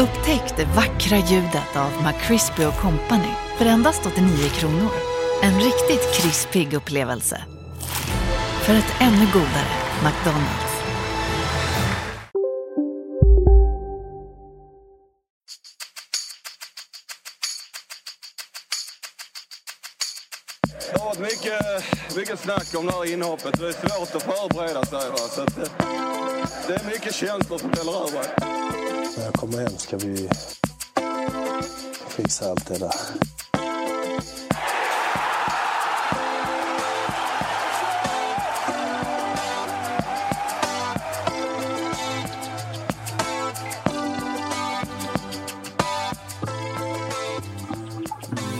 Upptäck det vackra ljudet av McCrispy Company för endast 89 kronor. En riktigt krispig upplevelse. För ett ännu godare McDonalds. Det har varit mycket, mycket snack om det här inhoppet. Det är svårt att förbereda sig. Va? Så att, det är mycket känslor som spelar över. När jag kommer hem ska vi fixa allt det där.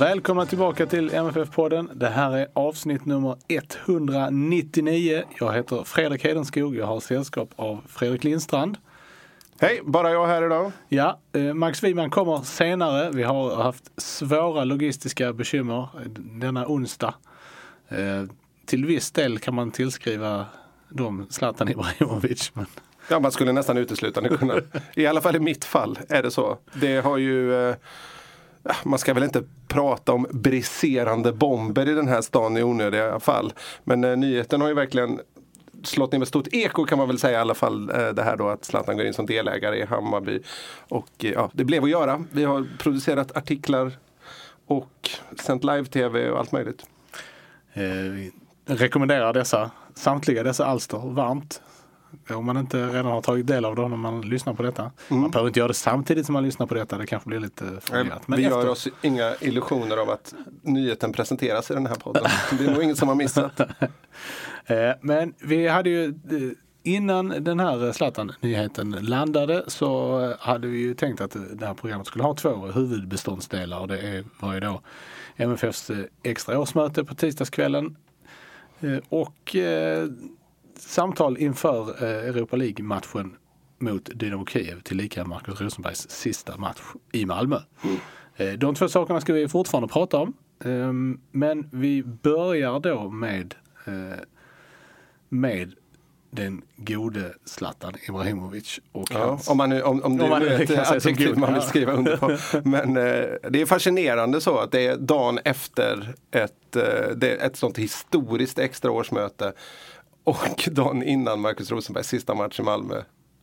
Välkomna tillbaka till MFF-podden. Det här är avsnitt nummer 199. Jag heter Fredrik Hedenskog. Jag har sällskap av Fredrik Lindstrand. Hej, bara jag här idag. Ja, eh, Max Wiman kommer senare. Vi har haft svåra logistiska bekymmer denna onsdag. Eh, Till viss del kan man tillskriva dem Zlatan Ibrahimovic. Men Ja, man skulle nästan uteslutande kunna. I alla fall i mitt fall är det så. Det har ju eh, man ska väl inte prata om briserande bomber i den här stan i onödiga fall. Men eh, nyheten har ju verkligen slått ner med stort eko kan man väl säga i alla fall. Eh, det här då att Zlatan går in som delägare i Hammarby. Och eh, ja, det blev att göra. Vi har producerat artiklar och sänt live-tv och allt möjligt. eh, vi rekommenderar dessa, samtliga dessa alster varmt. Om man inte redan har tagit del av dem när man lyssnar på detta. Man behöver inte göra det samtidigt som man lyssnar på detta. Det kanske blir lite förvirrat. vi gör oss inga illusioner av att nyheten presenteras i den här podden. Det är nog ingen som har missat. Eh, Men vi hade ju eh, innan den här Zlatan-nyheten landade så hade vi ju tänkt att det här programmet skulle ha två huvudbeståndsdelar. Och det var ju då MFFs eh, extra årsmöte på tisdagskvällen och samtal inför Europa League-matchen mot Dynamo Kiev tillika Marcus Rosenbergs sista match i Malmö. Eh, De två sakerna ska vi fortfarande prata om. Men vi börjar då med med den gode Zlatan Ibrahimovic och Ja, hans... om, man nu, om, om Om man nu ett adjektiv man vill skriva under på. Men eh, det är fascinerande så att det är dagen efter ett, eh, ett sånt historiskt extra årsmöte och dagen innan Marcus Rosenbergs sista match i Malmö.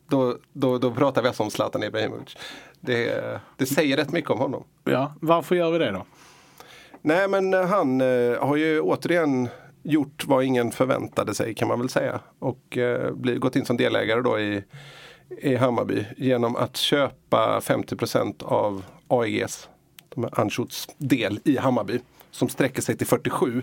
Då, då, då pratar vi alltså om Zlatan Ibrahimovic. Det, det säger rätt mycket om honom. Ja, varför gör vi det då? Nej men eh, han eh, har ju återigen gjort vad ingen förväntade sig kan man väl säga. Och eh, gått in som delägare då i, i Hammarby genom att köpa 50% av AEGs, de här Anschuts del i Hammarby. Som sträcker sig till 47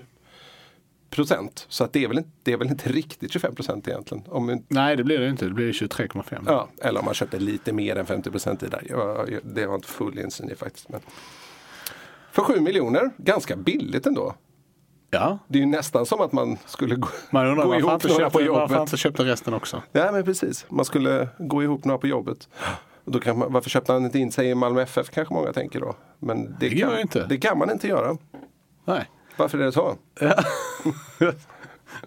procent. Så att det, är väl inte, det är väl inte riktigt 25 procent egentligen. Om, inte- Nej, det blir det inte. Det blir 23,5. ja, eller om man köpte lite mer än 50 procent i. Jag, jag, det har jag inte full insyn i faktiskt. Men. För 7 miljoner, ganska billigt ändå. Ja, Det är ju nästan som att man skulle gå, man undrar gå ihop några på köpte, varför jobbet. inte köpte resten också. Ja men precis, man skulle gå ihop några på jobbet. Då kan man, varför köpte han inte in sig i Malmö FF kanske många tänker då. Men det, Det kan, inte. det kan man inte göra. Nej, Varför är det så?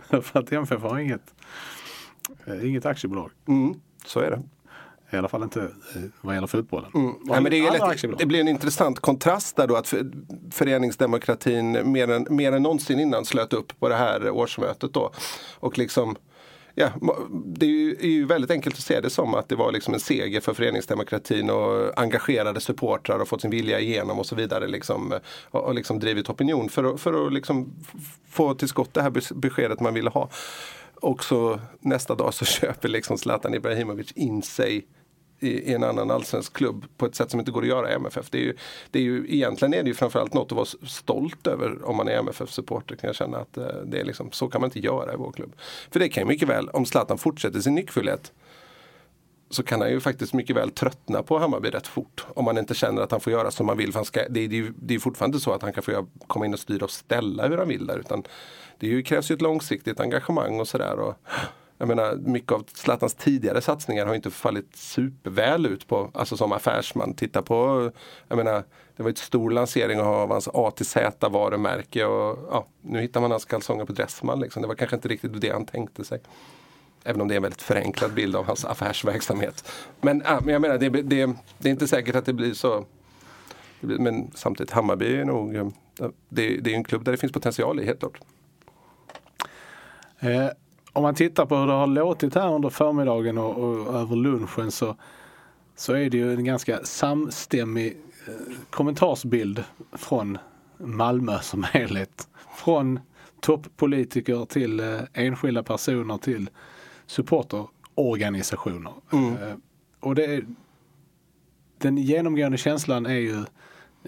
för att MFF har inget, inget aktiebolag. Mm, så är det. I alla fall inte eh, vad gäller fotbollen. Mm. Nej, men det, är lätt, det blir en intressant kontrast där då att för, föreningsdemokratin mer än, mer än någonsin innan slöt upp på det här årsmötet då. Och liksom Ja, det är ju, är ju väldigt enkelt att se det som att det var liksom en seger för föreningsdemokratin och engagerade supportrar och fått sin vilja igenom och så vidare. Liksom, och, och liksom drivit opinion för att, för att liksom få till skott det här bes- beskedet man ville ha. Och så nästa dag så köper liksom Zlatan Ibrahimovic in sig i, i en annan allsvensk klubb på ett sätt som inte går att göra i MFF. Det är ju, det är ju, egentligen är det ju framförallt något att vara stolt över om man är MFF-supporter kan jag känna att eh, det är liksom, så kan man inte göra i vår klubb. För det kan ju mycket väl, om Zlatan fortsätter sin nyckfullhet så kan han ju faktiskt mycket väl tröttna på Hammarby rätt fort. Om man inte känner att han får göra som man vill. För han ska, det, är- det, är det är fortfarande så att han kan få göra, komma in och styra och ställa hur han vill där. Utan det ju, krävs ju ett långsiktigt engagemang och sådär. Jag menar, mycket av Zlatans tidigare satsningar har inte fallit superväl ut på, alltså som affärsman. Titta på, jag menar, det var ett stor lansering av hans A till Z varumärke och ja, nu hittar man hans kalsonger på Dressman liksom. Det var kanske inte riktigt det han tänkte sig. Även om det är en väldigt förenklad bild av hans affärsverksamhet. Men, ja, men jag menar, det, det, det är inte säkert att det blir så. Men samtidigt, Hammarby är nog, eh, det, det är en klubb där det finns potential i, helt klart. Eh, om man tittar på hur det har låtit här under förmiddagen och, och över lunchen så, så är det ju en ganska samstämmig eh, kommentarsbild från Malmö som helhet. Från toppolitiker till eh, enskilda personer till supporterorganisationer. Mm. Eh, och det är, den genomgående känslan är ju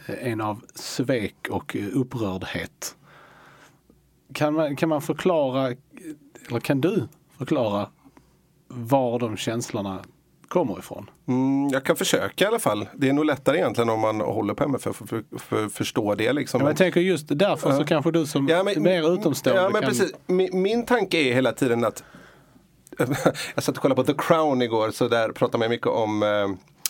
eh, en av svek och eh, upprördhet. Kan man, kan man förklara, eller kan du förklara var de känslorna kommer ifrån? Mm, jag kan försöka i alla fall. Det är nog lättare egentligen om man håller på MFF för, för, för att förstå det. Liksom. Ja, jag tänker just därför så kanske du som Ja, men- mer utomstående Ja, men kan... precis. Min, min tanke är hela tiden att jag satt och kollade på The Crown igår så där pratar man mycket om eh,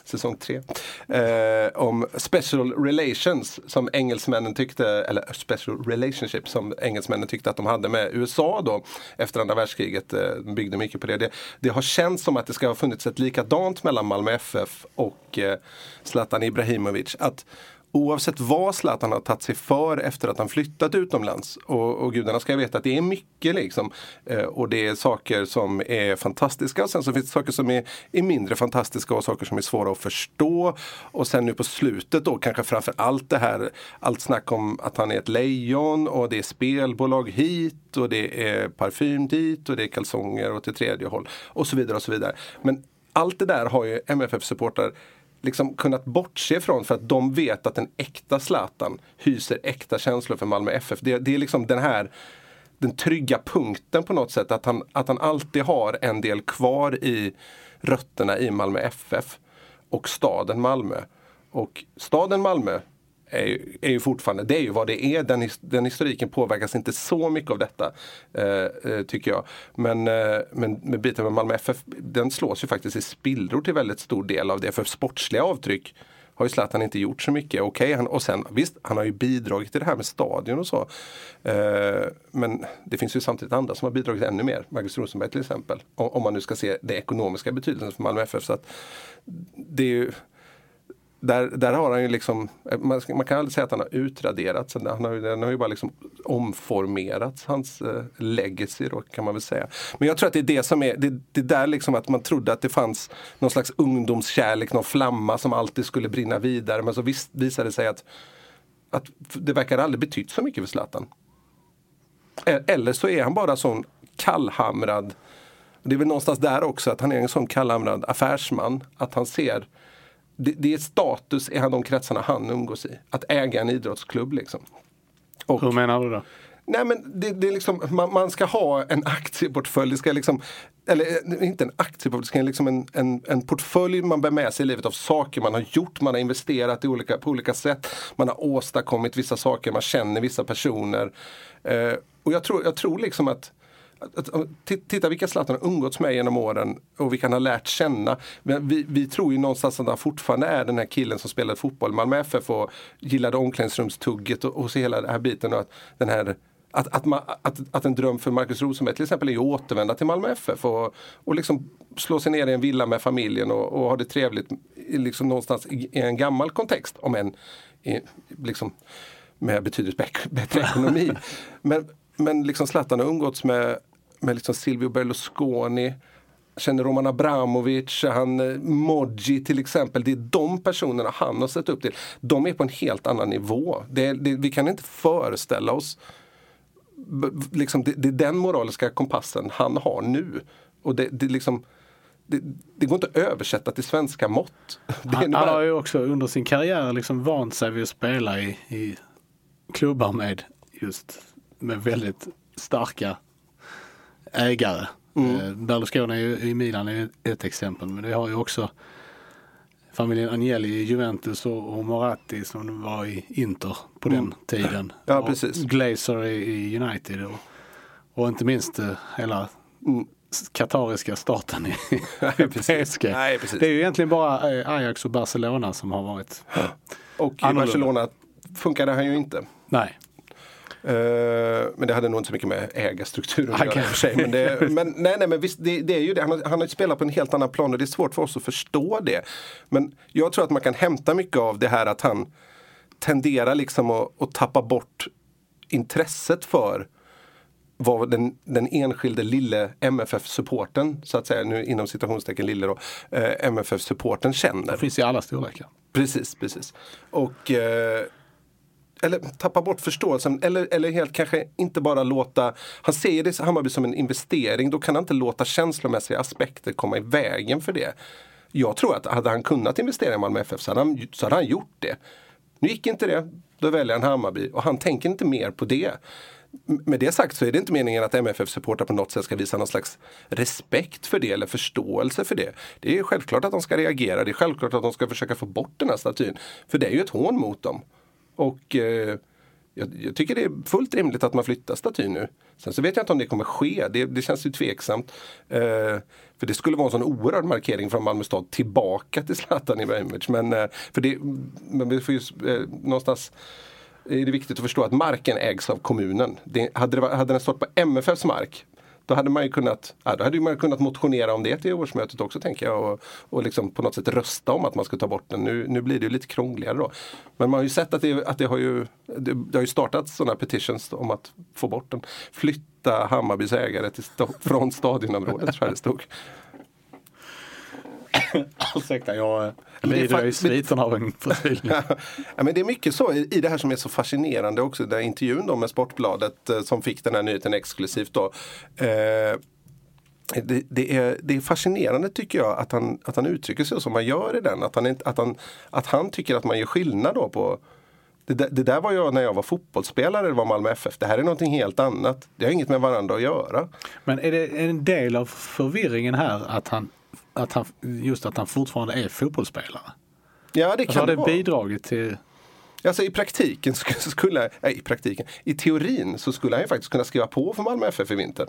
säsong tre. Eh, om special relations som engelsmännen tyckte, eller special relationship som engelsmännen tyckte att de hade med USA då efter andra världskriget. Eh, de byggde mycket på det. det. Det har känts som att det ska ha funnits ett likadant mellan Malmö FF och eh, Zlatan Ibrahimovic. Att Oavsett vad Zlatan har tagit sig för efter att han flyttat utomlands. Och, och gudarna ska veta att det är mycket liksom. Eh, och det är saker som är fantastiska. Och sen så finns det saker som är, är mindre fantastiska och saker som är svåra att förstå. Och sen nu på slutet då kanske framför allt det här. Allt snack om att han är ett lejon och det är spelbolag hit och det är parfym dit och det är kalsonger åt det tredje håll. Och så vidare och så vidare. Men allt det där har ju MFF-supportrar liksom kunnat bortse från för att de vet att den äkta Zlatan hyser äkta känslor för Malmö FF. Det, det är liksom den här den trygga punkten på något sätt. Att han, att han alltid har en del kvar i rötterna i Malmö FF och staden Malmö. Och staden Malmö är ju, är ju fortfarande, det är ju vad det är. Den, den historiken påverkas inte så mycket av detta. Eh, eh, tycker jag. Men, eh, men med biten med Malmö FF, den slås ju faktiskt i spillror till väldigt stor del av det. För sportsliga avtryck har ju Zlatan inte gjort så mycket. Okej, han, och sen visst, han har ju bidragit till det här med stadion och så. Eh, men det finns ju samtidigt andra som har bidragit ännu mer. Marcus Rosenberg till exempel. Om, om man nu ska se det ekonomiska betydelsen för Malmö FF. Så att det är ju, där, där har han ju liksom, man, man kan aldrig säga att han har utraderats. Han har, ju- den har ju bara liksom omformerats, hans eh, legacy då kan man väl säga. Men jag tror att det är det som är, det, det där liksom att man trodde att det fanns någon slags ungdomskärlek, någon flamma som alltid skulle brinna vidare. Men så vis, visade det sig att, att det verkar aldrig betytt så mycket för Zlatan. E, eller så är han bara sån kallhamrad det är väl någonstans där också att han är en sån kallhamrad affärsman. Att han ser det, det är status i de kretsarna han umgås i. Att äga en idrottsklubb liksom. Och, Hur menar du då? Nej men det, det är liksom, man, man ska ha en aktieportfölj. Det ska liksom, eller eh, inte en aktieportfölj, det ska liksom en, en, en portfölj man bär med sig i livet av saker man har gjort. Man har investerat i olika, på olika sätt. Man har åstadkommit vissa saker, man känner vissa personer. Eh, och jag tror, jag tror liksom att att, att, titta vilka Zlatan har umgåtts med genom åren och vilka han har lärt känna. Men vi, vi tror ju någonstans att han fortfarande är den här killen som spelade fotboll i Malmö FF och gillade omklädningsrumstugget och, och så hela den här biten. Och att, den här, att, att, man, att, att en dröm för Marcus Rosenberg till exempel är att återvända till Malmö FF och, och liksom slå sig ner i en villa med familjen och, och ha det trevligt liksom någonstans i, i en gammal kontext. Om en i, liksom, med betydligt bättre ekonomi. Men, men liksom Zlatan har umgåtts med, med liksom Silvio Berlusconi, känner Roman Abramovic, han, eh, Moggi till exempel. Det är de personerna han har sett upp till. De är på en helt annan nivå. Det, det, vi kan inte föreställa oss liksom, det, det är den moraliska kompassen han har nu. Och det, det, liksom, det, det går inte att översätta till svenska mått. Han, nu han har ju också under sin karriär liksom vant sig vid att spela i, i klubbar med just med väldigt starka ägare. Eh, Berlusconi i Milan är ett exempel men det har ju också familjen Agnelli i Juventus och, Moratti som var i Inter på den tiden. Ja, och precis. Glazer i, United och, och inte minst eh, hela Mm. katariska staten i, i. PSG. Nej, precis. Det är ju egentligen bara eh, Ajax och Barcelona som har varit Och i. Barcelona funkade han ju inte. Nej. Eh, men det hade nog inte så mycket med ägarstrukturen att göra sig. Men, det, men, nej, nej, men visst, det, det är ju det. Han har, han har ju spelat på en helt annan plan och det är svårt för oss att förstå det. Men jag tror att man kan hämta mycket av det här att han tenderar liksom att, att tappa bort intresset för vad den, den enskilde lille MFF-supporten, så att säga, nu inom citationstecken lille då, eh, MFF-supporten känner. Det finns i alla storlekar. Precis, precis. Och eh, eller tappa bort förståelsen eller, eller helt kanske inte bara låta, han ser det Hammarby som en investering, då kan han inte låta känslomässiga aspekter komma i vägen för det. Jag tror att hade han kunnat investera i Malmö FF så hade han, så hade han gjort det. Nu gick inte det, då väljer han Hammarby och han tänker inte mer på det. Med det sagt så är det inte meningen att MFF-supportrar på något sätt ska visa någon slags respekt för det eller förståelse för det. Det är självklart att de ska reagera, det är självklart att de ska försöka få bort den här statyn. För det är ju ett hån mot dem. Och eh, jag, jag tycker det är fullt rimligt att man flyttar statyn nu. Sen så vet jag inte om det kommer ske, det, det känns ju tveksamt. Eh, för det skulle vara en sån oerhörd markering från Malmö stad tillbaka till Zlatan Ibrahimovic. Men, eh, för det, men vi får ju eh, någonstans är det viktigt att förstå att marken ägs av kommunen. Det, hade, det, hade den stått på MFFs mark då hade man ju kunnat, ja, då hade man kunnat motionera om det till årsmötet också tänker jag. Och, och liksom på något sätt rösta om att man ska ta bort den. Nu, nu blir det ju lite krångligare då. Men man har ju sett att det, att det har ju det, det har ju startat sådana petitions om att få bort den. Flytta Hammarbys ägare till från stadionområdet tror jag det stod. Ursäkta, jag Men det är lider sviterna av en förkylning. ja, men det är mycket så i, det här som är så fascinerande också. Den intervjun då med Sportbladet eh, som fick den här nyheten exklusivt då. Eh, det, det, är, det är fascinerande tycker jag att han, att han uttrycker sig som han gör i den. Att han, att han, att han tycker att man gör skillnad då på det, där- det där var jag när jag var fotbollsspelare, det var Malmö FF. Det här är någonting helt annat. Det har inget med varandra att göra. Men är det en del av förvirringen här att han, att han just att han fortfarande är fotbollsspelare? Ja, det Alltså kan har det vara. bidragit till Alltså i praktiken sk- skulle, nej, i praktiken, i teorin så skulle han ju faktiskt kunna skriva på för Malmö FF i vinter.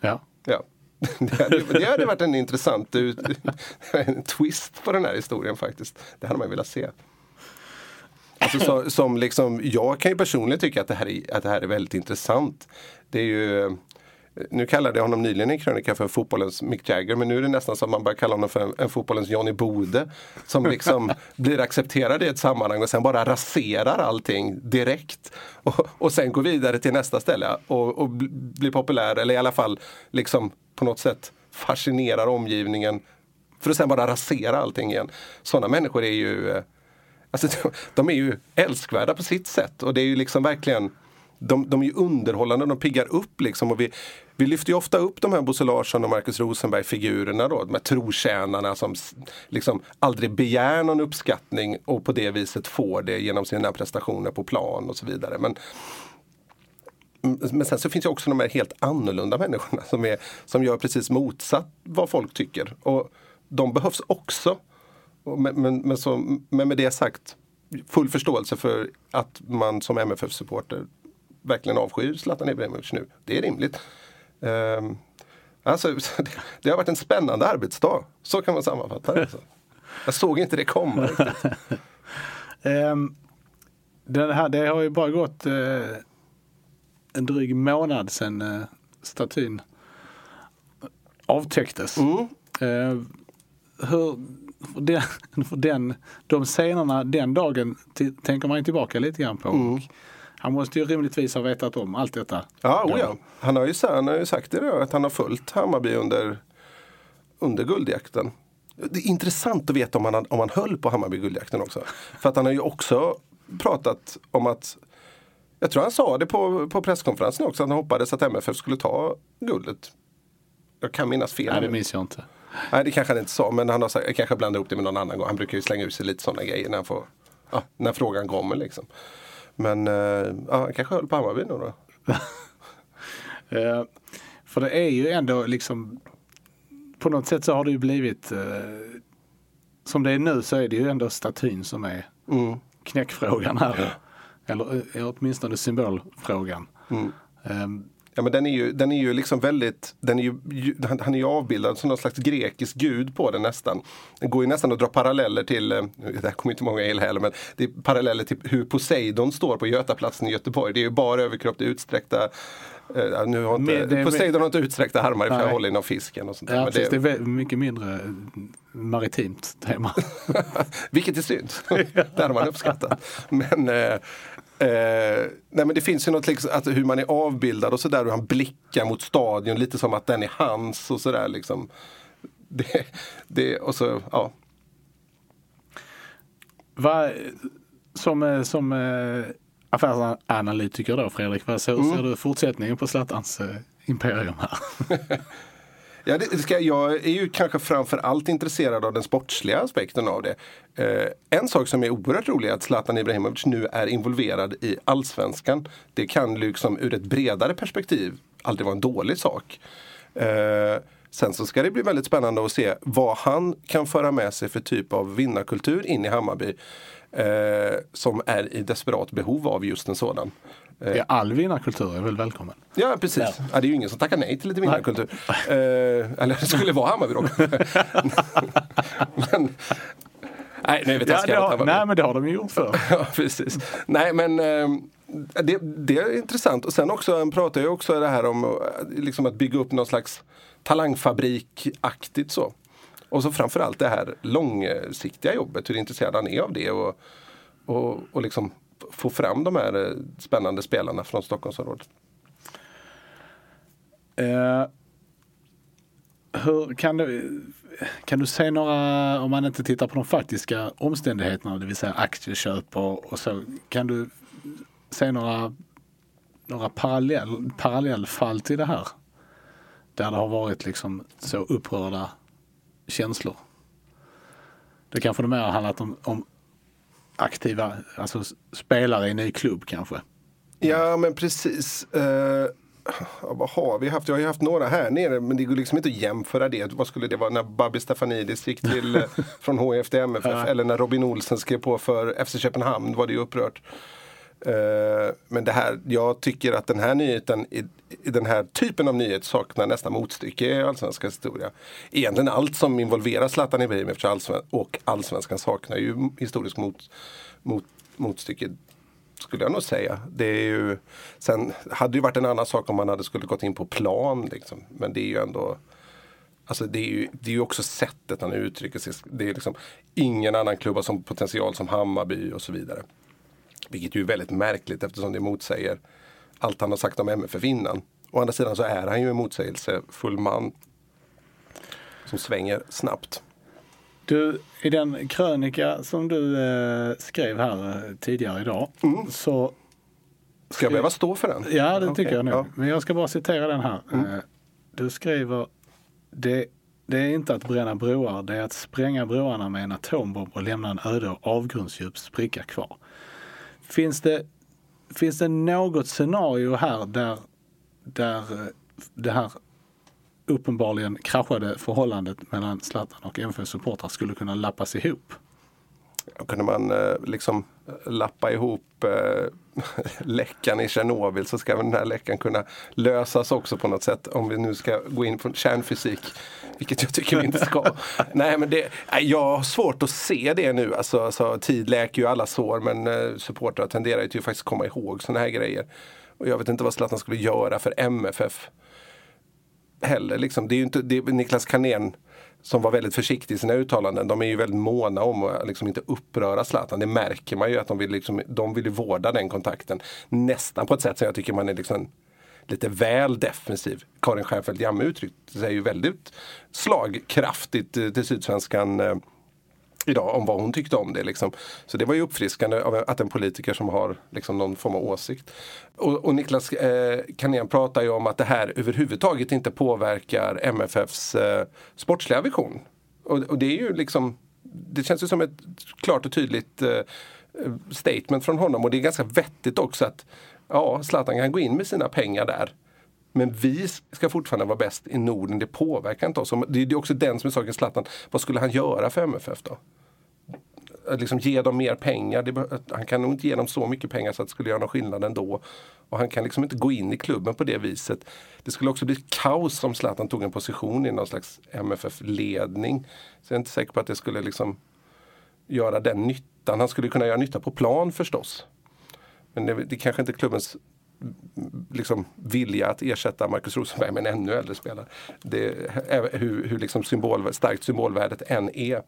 Ja. Ja. Det hade, det hade varit en intressant en twist på den här historien faktiskt. Det hade man velat se. Alltså, så, som liksom, jag kan ju personligen tycka att det, här är, att det här är väldigt intressant. Det är ju, nu kallade jag honom nyligen i en krönika för fotbollens Mick Jagger men nu är det nästan som man börjar kalla honom för en, en fotbollens Johnny Bode. Som liksom blir accepterad i ett sammanhang och sen bara raserar allting direkt. Och, och sen går vidare till nästa ställe och, och bl- blir populär eller i alla fall liksom på något sätt fascinerar omgivningen. För att sen bara rasera allting igen. Sådana människor är ju eh, Alltså, de, de är ju älskvärda på sitt sätt och det är ju liksom verkligen de, de är ju underhållande, de piggar upp liksom. Och vi, vi lyfter ju ofta upp de här Bosse Larsson och Markus Rosenberg-figurerna då. De här trotjänarna som liksom aldrig begär någon uppskattning och på det viset får det genom sina prestationer på plan och så vidare. Men, men sen så finns det också de här helt annorlunda människorna som, är, som gör precis motsatt vad folk tycker. Och de behövs också. Men, men, men, så, men med det sagt, full förståelse för att man som MFF-supporter verkligen avskyr Zlatan Ibrahimovic nu. Det är rimligt. Ehm, alltså, det, det har varit en spännande arbetsdag. Så kan man sammanfatta det. Alltså. Jag såg inte det komma riktigt. Ehm, den här, det har ju bara gått eh, en dryg månad sedan eh, statyn avtäcktes. Mm. Eh, hur, för den, för den, de scenerna den dagen tänker man ju tillbaka lite grann på. Mm. Han måste ju rimligtvis ha vetat om allt detta. Ja, oh ja. Han, har ju, han har ju sagt det då, att han har följt Hammarby under, under guldjakten. Det är intressant att veta om han, om han höll på Hammarby guldjakten också. För att han har ju också pratat om att jag tror han sa det på, på presskonferensen också, att han hoppades att MFF skulle ta guldet. Jag kan minnas fel. Nej, det minns jag inte. Nej, det kanske han inte sa, men han har sagt, jag kanske blandar ihop det med någon annan gång. Han brukar ju slänga ut sig lite sådana grejer när, han får, ja, när frågan kommer. Liksom. Men eh, ja, han kanske höll på Hammarby nu då. Eh, för det är ju ändå liksom på något sätt så har det ju blivit eh, som det är nu så är det ju ändå statyn som är Mm. knäckfrågan här. Eller, eh, åtminstone symbolfrågan. Mm. Ehm, Ja, men den är ju, den är ju liksom väldigt, den är ju, han, han är ju avbildad som någon slags grekisk gud på den nästan. Det går ju nästan att dra paralleller till, eh, det här kommer inte många gilla heller, men det är paralleller till hur Poseidon står på Götaplatsen i Göteborg. Det är ju bara överkropp, det utsträckta Uh, nu har inte, det Poseidon har inte utsträckta armar för Nej. att hålla inom fisken. Och sånt där. Ja, precis, det, det är mycket mindre eh, maritimt tema. Vilket är synd. det hade man uppskattat. Men, eh, nej, men det finns ju något liksom, att hur man är avbildad och sådär. Hur han blickar mot stadion lite som att den är hans och sådär. Liksom. Det, det, och så, ja. Som eh, som eh, affärsanalytiker då Fredrik, vad så, Mm. ser du fortsättningen på Zlatans eh, imperium här? Ja, det, ska, jag är ju kanske framför allt intresserad av den sportsliga aspekten av det. Eh, en sak som är oerhört rolig är att Zlatan Ibrahimovic nu är involverad i allsvenskan. Det kan liksom ur ett bredare perspektiv aldrig vara en dålig sak. Eh, sen så ska det bli väldigt spännande att se vad han kan föra med sig för typ av vinnarkultur in i Hammarby. Eh, som är i desperat behov av just en sådan. Ja, all vinnarkultur är väl välkommen. Ja precis. Ja. det är ju ingen som tackar nej till lite vinnarkultur. Eh, eller det skulle vara Hammarby då. men, nej, nej, vet jag Ja, har, nej men det har de ju gjort förr. Ja, precis. Nej, men eh, det, det är intressant. Och sen också, han pratar ju också det här om eh, liksom att bygga upp någon slags talangfabrik-aktigt så. Och så framförallt det här långsiktiga jobbet, hur intresserad han är av det. Och, och, och liksom få fram de här eh, spännande spelarna från Stockholmsområdet. Eh, hur kan du, kan du se några, om man inte tittar på de faktiska omständigheterna, det vill säga aktieköp och, och så, kan du se några, några parallell, parallellfall till det här? Där det har varit liksom så upprörda känslor. Det kanske det mer har handlat om, om aktiva, alltså spelare i en ny klubb kanske. Ja men precis. Ja, vad har vi haft? Jag har ju haft några här nere men det går liksom inte att jämföra det. Vad skulle det vara när Babi Stefanidis gick till, eh, från HIF till MFF eller när Robin Olsen skrev på för FC Köpenhamn var det ju upprört. Eh, men det här, jag tycker att den här nyheten, den här typen av nyhet saknar nästan motstycke i allsvenskans historia. Egentligen allt som involverar Zlatan Ibrahimovic och allsven- och allsvenskan saknar ju historiskt mot, mot, motstycke skulle jag nog säga. Det är ju, sen hade det varit en annan sak om man hade skulle gått in på plan. Liksom. Men det är ju ändå Alltså det är ju, det är ju också sättet han uttrycker sig. Det är liksom ingen annan klubb har som potential som Hammarby och så vidare. Vilket ju är väldigt märkligt eftersom det motsäger allt han har sagt om MFF innan. Å andra sidan så är han ju en motsägelsefull man. Som svänger snabbt. Du, i den krönika som du eh, skrev här eh, tidigare idag så Ska jag behöva stå för den? Ja, det tycker jag nog. ja. Men jag ska bara citera den här. Eh, Du skriver det, det är inte att bränna broar, det är att spränga broarna med en atombomb och lämna en öde och avgrundsdjup spricka kvar. Finns det, finns det något scenario här där, där eh, det här uppenbarligen kraschade förhållandet mellan Zlatan och MFF supportrar skulle kunna lappas ihop? Kunde man eh, liksom eh, lappa ihop eh, läckan i Tjernobyl så ska väl den här läckan kunna lösas också på något sätt. Om vi nu ska gå in på kärnfysik. Vilket jag tycker vi inte ska. nej, men det, jag har svårt att se det nu. Alltså, alltså, tid läker ju alla sår men supportrar tenderar ju till att faktiskt komma ihåg sådana här grejer. Och jag vet inte vad Zlatan skulle göra för MFF heller. Liksom. Det är ju inte, det är Niklas Carnén som var väldigt försiktig i sina uttalanden. De är ju väldigt måna om att liksom inte uppröra Zlatan. Det märker man ju att de vill, liksom, de vill ju vårda den kontakten. Nästan på ett sätt som jag tycker man är liksom lite väl defensiv. Karin Stjernfeldt Jammeh uttryckte sig ju väldigt slagkraftigt eh, till Sydsvenskan eh, idag om vad hon tyckte om det. Liksom. Så det var ju uppfriskande att en politiker som har liksom, någon form av åsikt. Och, och Niklas eh, Kanén pratar ju om att det här överhuvudtaget inte påverkar MFFs eh, sportsliga vision. Och, och det är ju liksom det känns ju som ett klart och tydligt eh, statement från honom och det är ganska vettigt också att ja, Zlatan kan gå in med sina pengar där. Men vi ska fortfarande vara bäst i Norden, det påverkar inte oss. Det är också den som är saken, Zlatan. Vad skulle han göra för MFF då? Att liksom ge dem mer pengar. Det, han kan nog inte ge dem så mycket pengar så att det skulle göra någon skillnad ändå. Och han kan liksom inte gå in i klubben på det viset. Det skulle också bli kaos om Zlatan tog en position i någon slags MFF-ledning. Så jag är inte säker på att det skulle liksom göra den nyttan. Han skulle kunna göra nytta på plan förstås. Men det, det kanske inte är klubbens mm, liksom, vilja att ersätta Marcus Rosenberg med en ännu äldre spelare. Det, hur hur liksom symbol, starkt symbolvärdet än är.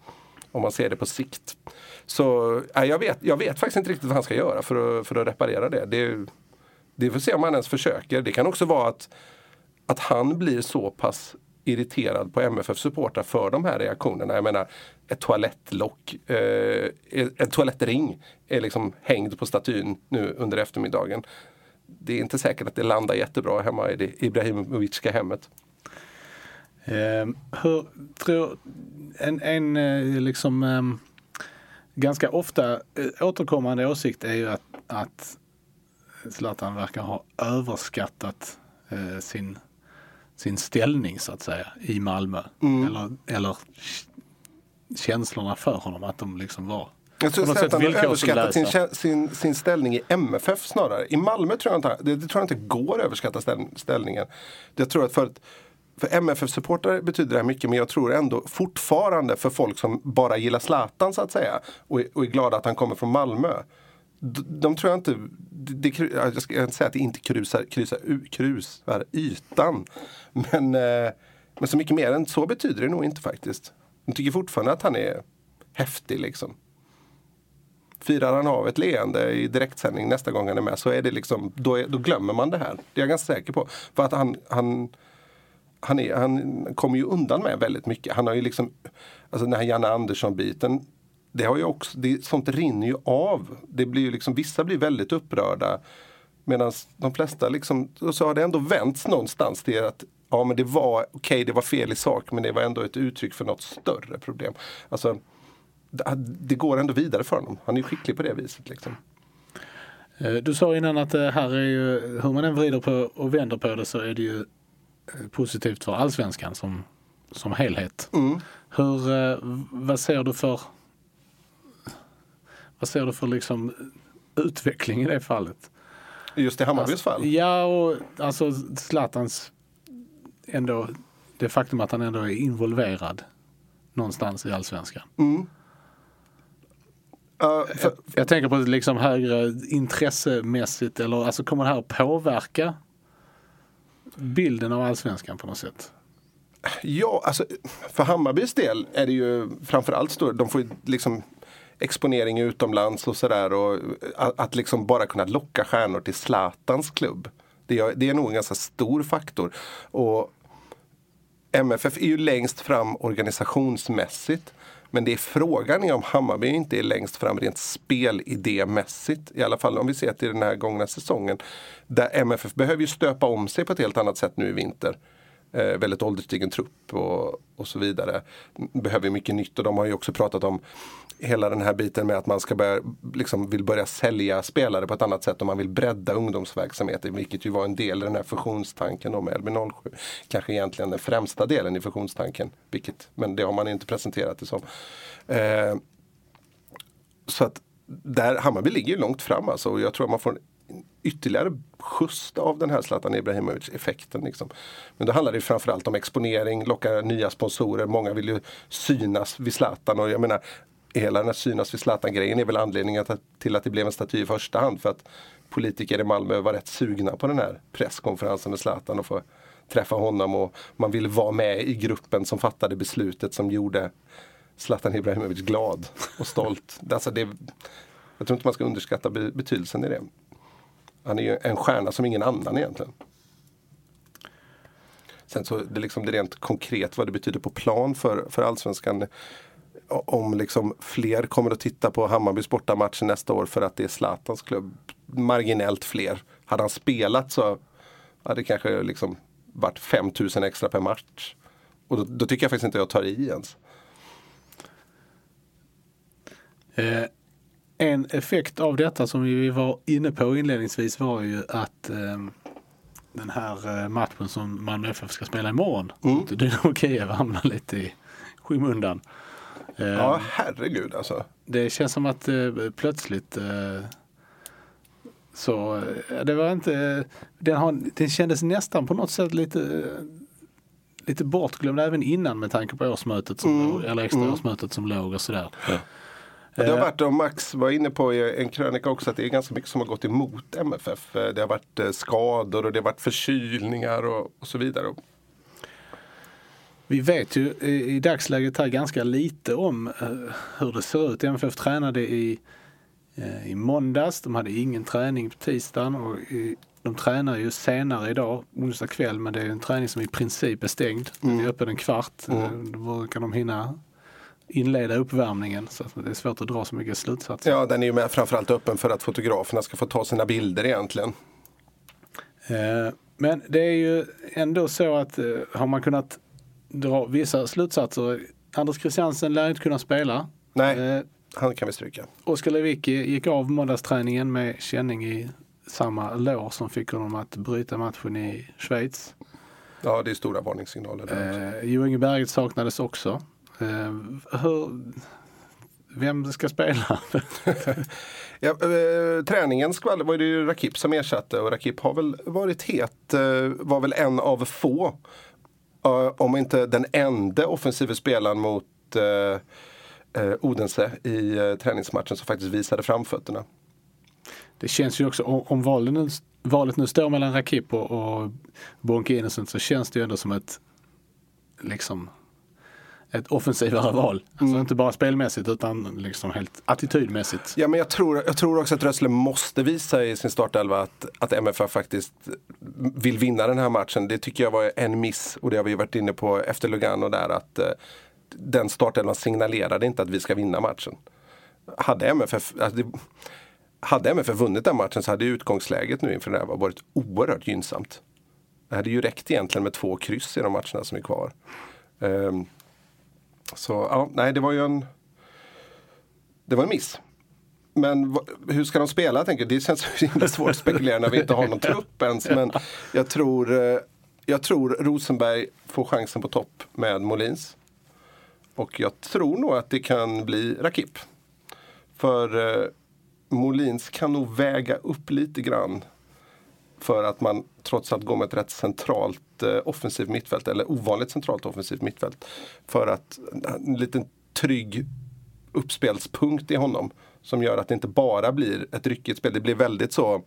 Om man ser det på sikt. Så ja, jag, vet, jag vet faktiskt inte riktigt vad han ska göra för att, för att reparera det. det. Det får se om han ens försöker. Det kan också vara att, att han blir så pass irriterad på MFF supportrar för de här reaktionerna. Jag menar ett toalettlock, eh, en toalettring är liksom hängd på statyn nu under eftermiddagen. Det är inte säkert att det landar jättebra hemma i det Ibrahimovic hemmet. Eh, hur tror, en, en eh, liksom eh, ganska ofta eh, återkommande åsikt är ju att, att Zlatan verkar ha överskattat eh, sin, sin ställning så att säga i Malmö. Eller, eller känslorna för honom, att de liksom var Jag tror att han har överskattat sin, sin, sin ställning i MFF snarare. I Malmö tror jag inte, det, det tror jag inte går att överskatta ställ, ställningen. Jag tror att för, att- för MFF-supportrar betyder det här mycket men jag tror ändå fortfarande för folk som bara gillar Zlatan så att säga och, är- och är glada att han kommer från Malmö. De, de tror jag inte, det, det, jag ska inte säga att det inte krusar, krusar, krusar ytan. Men, eh, men så mycket mer än så betyder det nog inte faktiskt. De tycker fortfarande att han är häftig liksom. Firar han av ett leende i direktsändning nästa gång han är med så är det liksom, då, är, då glömmer man det här. Det är jag ganska säker på. För att han, han, han, är, han kommer ju undan med väldigt mycket. Han har ju liksom, alltså den här Janne Andersson-biten. Det har ju också, det, sånt rinner ju av. Det blir ju liksom, vissa blir väldigt upprörda. Medan de flesta liksom, och så har det ändå vänts någonstans till att ja men det var, okej det var fel i sak men det var ändå ett uttryck för något större problem. Alltså, det, går ändå vidare för honom. Han är ju skicklig på det viset. Liksom. Eh, du sa innan att det här är ju, hur man än vrider på och vänder på det så är det ju positivt för allsvenskan som, som helhet. Hur, eh, vad ser du för vad ser du för liksom utveckling i det fallet? Just i Hammarbys Alltså, fall. Ja, och alltså Zlatans ändå, det faktum att han ändå är involverad någonstans i allsvenskan. Ja, för, Jag tänker på liksom högre intressemässigt eller alltså kommer det här påverka bilden av allsvenskan på något sätt? ja, alltså, för Hammarbys del är det ju framförallt stor, De får ju liksom exponering utomlands och sådär. Och att, att liksom bara kunna locka stjärnor till Zlatans klubb. Det är, det är nog en ganska stor faktor. Och MFF är ju längst fram organisationsmässigt. Men det är frågan är om Hammarby inte är längst fram rent spelidémässigt. I alla fall om vi ser till den här gångna säsongen. Där MFF behöver ju stöpa om sig på ett helt annat sätt nu i vinter. Eh, väldigt ålderstigen trupp och, och så vidare. Behöver mycket nytt och de har ju också pratat om hela den här biten med att man ska börja, liksom vill börja sälja spelare på ett annat sätt och man vill bredda ungdomsverksamheten vilket ju var en del i den här fusionstanken med LB07. Kanske egentligen den främsta delen i fusionstanken. Vilket, men det har man inte presenterat det som. Eh, så att där, Hammarby ligger ju långt fram alltså och jag tror att man får en ytterligare skjuts av den här Zlatan Ibrahimovic-effekten. Liksom. Men då handlar det framförallt om exponering, locka nya sponsorer. Många vill ju synas vid Zlatan och jag menar hela den här synas vid Zlatan-grejen är väl anledningen till att det blev en staty i första hand. För att politiker i Malmö var rätt sugna på den här presskonferensen med Zlatan och få träffa honom och man ville vara med i gruppen som fattade beslutet som gjorde Zlatan Ibrahimovic glad och stolt. Alltså det, jag tror inte man ska underskatta be- betydelsen i det. Han är ju en stjärna som ingen annan egentligen. Sen så det är liksom det rent konkret vad det betyder på plan för, för allsvenskan. Om liksom fler kommer att titta på Hammarbys bortamatch nästa år för att det är Zlatans klubb. Marginellt fler. Hade han spelat så hade det kanske liksom varit 5000 extra per match. Och då, då tycker jag faktiskt inte jag tar i ens. Eh, en effekt av detta som vi var inne på inledningsvis var ju att eh, den här eh, matchen som Malmö FF ska spela imorgon mot Dynamo Kiev hamnar lite i skymundan. Eh, Ja, herregud alltså. Det känns som att eh, plötsligt eh, så eh, det var inte, den, har, den kändes nästan på något sätt lite lite bortglömd även innan med tanke på årsmötet som, låg- eller extra årsmötet som låg och sådär. Det har Eh, varit, och Max var inne på i en krönika också, att det är ganska mycket som har gått emot MFF. Eh, Det har varit eh, skador och det har varit förkylningar och, och så vidare. Vi vet ju i, dagsläget här ganska lite om hur det ser ut. MFF tränade i, i måndags. De hade ingen träning på tisdagen och i, de tränar ju senare idag, onsdag kväll, men det är en träning som i princip är stängd. Den är öppen en kvart. Eh, Då kan de hinna inleda uppvärmningen så det är svårt att dra så mycket slutsatser. Ja, den är ju med framförallt öppen för att fotograferna ska få ta sina bilder egentligen. Eh, Men det är ju ändå så att eh, har man kunnat dra vissa slutsatser. Anders Christiansen lär inte kunna spela. Nej, Eh, han kan vi stryka. Oskar Lewicki gick av måndagsträningen med känning i samma lår som fick honom att bryta matchen i Schweiz. Ja, det är stora varningssignaler. Eh, Jo Inge Berget saknades också. Eh, hur, vem ska spela? Ja, eh, träningen skvall, var det ju Rakip som ersatte och Rakip har väl varit het, eh, var väl en av få, eh, om inte den enda offensiva spelaren mot eh, Odense i träningsmatchen som faktiskt visade framfötterna. Det känns ju också, om, om valet, nu, valet nu står mellan Rakip och, och Bonke Innocent så känns det ju ändå som ett liksom ett offensivare val. Alltså inte bara spelmässigt utan liksom helt attitydmässigt. Ja, men jag tror, jag tror också att Rössle måste visa i sin startelva att, att MFF faktiskt vill vinna den här matchen. Det tycker jag var en miss och det har vi varit inne på efter Lugano där att eh, den startelvan signalerade inte att vi ska vinna matchen. Hade MFF, alltså det, hade MFF vunnit den matchen så hade utgångsläget nu inför den här varit oerhört gynnsamt. Det hade ju räckt egentligen med två kryss i de matcherna som är kvar. Ehm, så ja, nej det var ju en det var en miss. Men hur ska de spela? Tänker jag. Det känns så himla svårt att spekulera när vi inte har någon trupp ens. Men jag tror, eh, jag tror Rosenberg får chansen på topp med Molins. Och jag tror nog att det kan bli Rakip. För eh, Molins kan nog väga upp lite grann för att man trots allt går med ett rätt centralt eh, offensivt mittfält, eller ovanligt centralt offensivt mittfält. För att en liten trygg uppspelspunkt i honom som gör att det inte bara blir ett ryckigt spel. Det blir väldigt så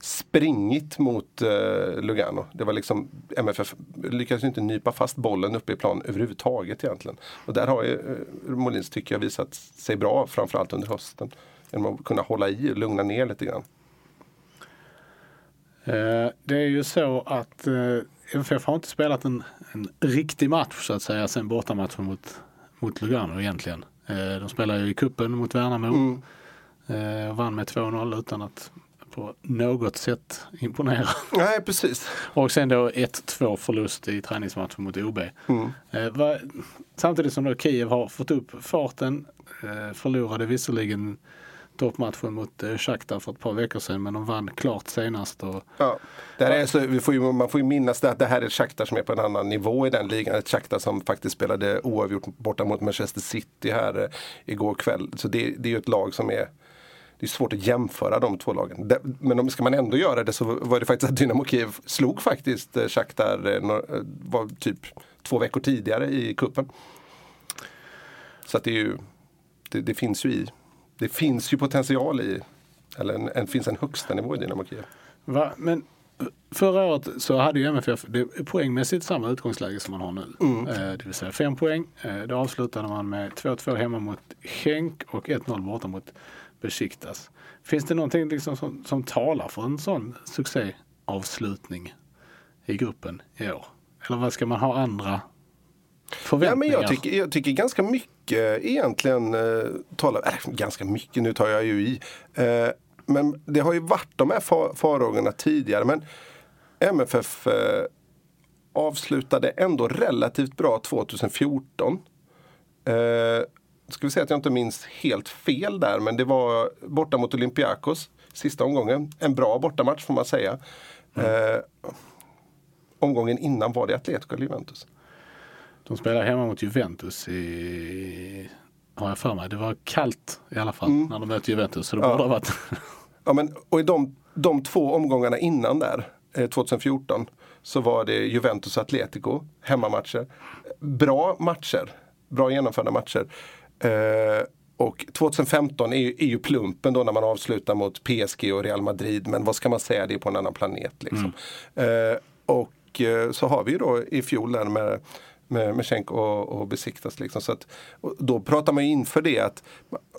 springigt mot eh, Lugano. Det var liksom MFF lyckades inte nypa fast bollen uppe i plan överhuvudtaget egentligen. Och där har ju eh, Molins tycker jag visat sig bra framförallt under hösten. Genom att kunna hålla i och lugna ner lite grann. Eh, Det är ju så att eh, MFF har inte spelat en, en riktig match så att säga sen bortamatchen mot, mot Lugano egentligen. Eh, De spelar ju i kuppen mot Värnamo. Eh, och vann med 2-0 utan att på något sätt imponera. Nej, precis. Och sen då 1-2 förlust i träningsmatchen mot OB. Va, samtidigt som då Kiev har fått upp farten. Förlorade visserligen toppmatchen mot eh, Shakhtar för ett par veckor sedan men de vann klart senast. Och, Ja. Det här är så, vi får ju, man får ju minnas det att det här är ett Shakhtar som är på en annan nivå i den ligan. Ett Shakhtar som faktiskt spelade oavgjort borta mot Manchester City här eh, igår kväll. Så det, det är ju ett lag som är det är svårt att jämföra de två lagen. Men om ska man ändå göra det så var det faktiskt att Dynamo Kiev slog faktiskt eh, Shakhtar var typ två veckor tidigare i kuppen. Så att det är ju det, det finns ju i det finns ju potential i eller en, en, finns en högsta nivå i Dynamo Kiev. va, men förra året så hade ju MFF det poängmässigt samma utgångsläge som man har nu. Eh, det vill säga fem poäng. Eh, det avslutade man med 2-2 hemma mot Henk och 1-0 borta mot Besiktas. Finns det någonting liksom som, som talar för en sån succéavslutning i gruppen i år? Eller vad ska man ha andra Ja, men jag, tycker, jag tycker ganska mycket egentligen eh, talar, äh, ganska mycket, nu tar jag ju i. Eh, men det har ju varit de här fa- farhågorna tidigare. Men MFF eh, avslutade ändå relativt bra 2014. Eh, ska vi säga att jag inte minns helt fel där, men det var borta mot Olympiakos sista omgången. En bra bortamatch får man säga. Eh, omgången innan var det Atletico eller Juventus. De spelade hemma mot Juventus i, har jag för mig. Det var kallt i alla fall när de mötte Juventus. Så det Ja. borde ha varit Ja, men, och i de, de två omgångarna innan där, eh, 2014, så var det Juventus och Atletico, hemmamatcher. Bra matcher, bra genomförda matcher. Eh, och 2015 är ju, är ju plumpen då när man avslutar mot PSG och Real Madrid. Men vad ska man säga, det är på en annan planet. Liksom. Eh, och eh, så har vi ju då i fjol där med med, med Schenk och, och besiktas. Liksom. Så att, och då pratar man ju inför det att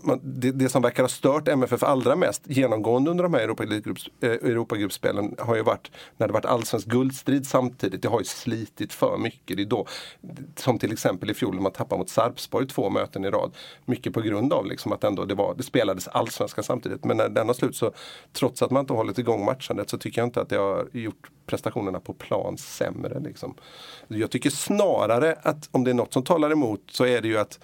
man, det, det som verkar ha stört MFF allra mest genomgående under de här Europagruppspelen eh, Europagruppspelen har ju varit när det varit allsvensk guldstrid samtidigt. Det har ju slitit för mycket. Det är då, som till exempel i fjol när man tappade mot Sarpsborg två möten i rad. Mycket på grund av liksom att ändå det, var, det spelades allsvenska samtidigt. Men när den har slut så trots att man inte hållit igång matchandet så tycker jag inte att det har gjort prestationerna på plan sämre. Liksom. Jag tycker snarare att om det är något som talar emot så är det ju att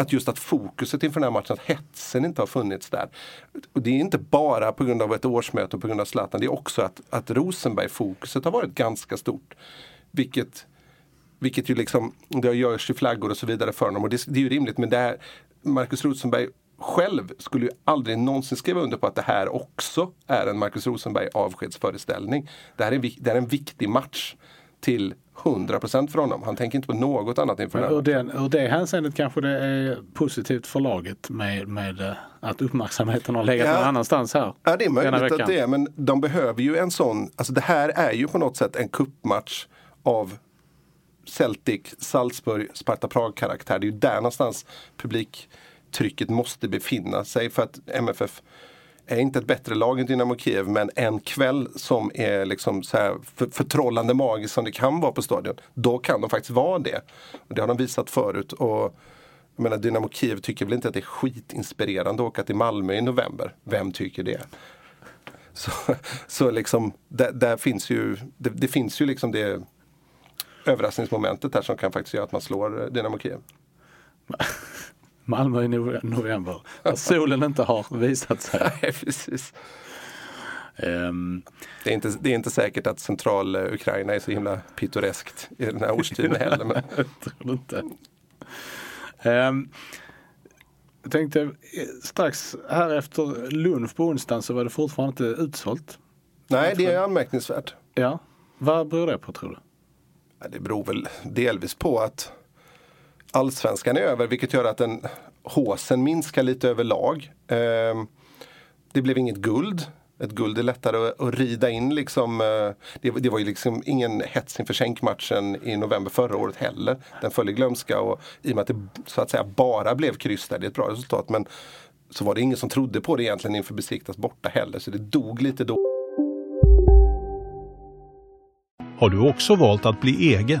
att just att fokuset inför den här matchen, att hetsen inte har funnits där. Och det är inte bara på grund av ett årsmöte och på grund av Zlatan, det är också att, att Rosenberg-fokuset har varit ganska stort. Vilket, vilket ju liksom, det görs ju flaggor och så vidare för honom och det, det är ju rimligt men det här, Marcus Rosenberg själv skulle ju aldrig någonsin skriva under på att det här också är en Marcus Rosenberg avskedsföreställning. Det här är, en det är en viktig match till 100% för honom. Han tänker inte på något annat inför här Ur, den, ur det hänseendet kanske det är positivt för laget med, med eh, att uppmärksamheten har legat Ja. någon annanstans här. Ja det är möjligt att det är men de behöver ju en sån, alltså det här är ju på något sätt en kuppmatch av Celtic, Salzburg, Sparta Prag karaktär. Det är ju där någonstans publiktrycket måste befinna sig för att MFF är inte ett bättre lag än Dynamo Kiev men en kväll som är liksom så här för, förtrollande magisk, som det kan vara på stadion. Då kan de faktiskt vara det. Och det har de visat förut. Och jag menar, Dynamo Kiev tycker väl inte att det är skitinspirerande att åka till Malmö i november. Vem tycker det? Så, så liksom, där, där finns ju, det, det finns ju liksom det överraskningsmomentet där som kan faktiskt göra att man slår Dynamo Kiev. Malmö i nove- november. Där solen inte har visat sig. Nej, precis. Ehm, Det är, inte, det är inte säkert att central eh, Ukraina är så himla pittoreskt i den här årstiden heller. Men, tror du inte. Ehm, jag tänkte eh, strax här efter lunch på onsdagen så var det fortfarande inte utsålt. nej, det är anmärkningsvärt. Ja, vad beror det på tror du? Ja, Det beror väl delvis på att allsvenskan är över vilket gör att den håsen minskar lite överlag. Ehm, det blev inget guld. Ett guld är lättare att, att rida in liksom. eh, Det, det var ju liksom ingen hets inför sänkmatchen i november förra året heller. Den föll i glömska och i och med att det så att säga bara blev kryss där, det är ett bra resultat. Men så var det ingen som trodde på det egentligen inför Besiktas borta heller. Så det dog lite då. Har du också valt att bli egen?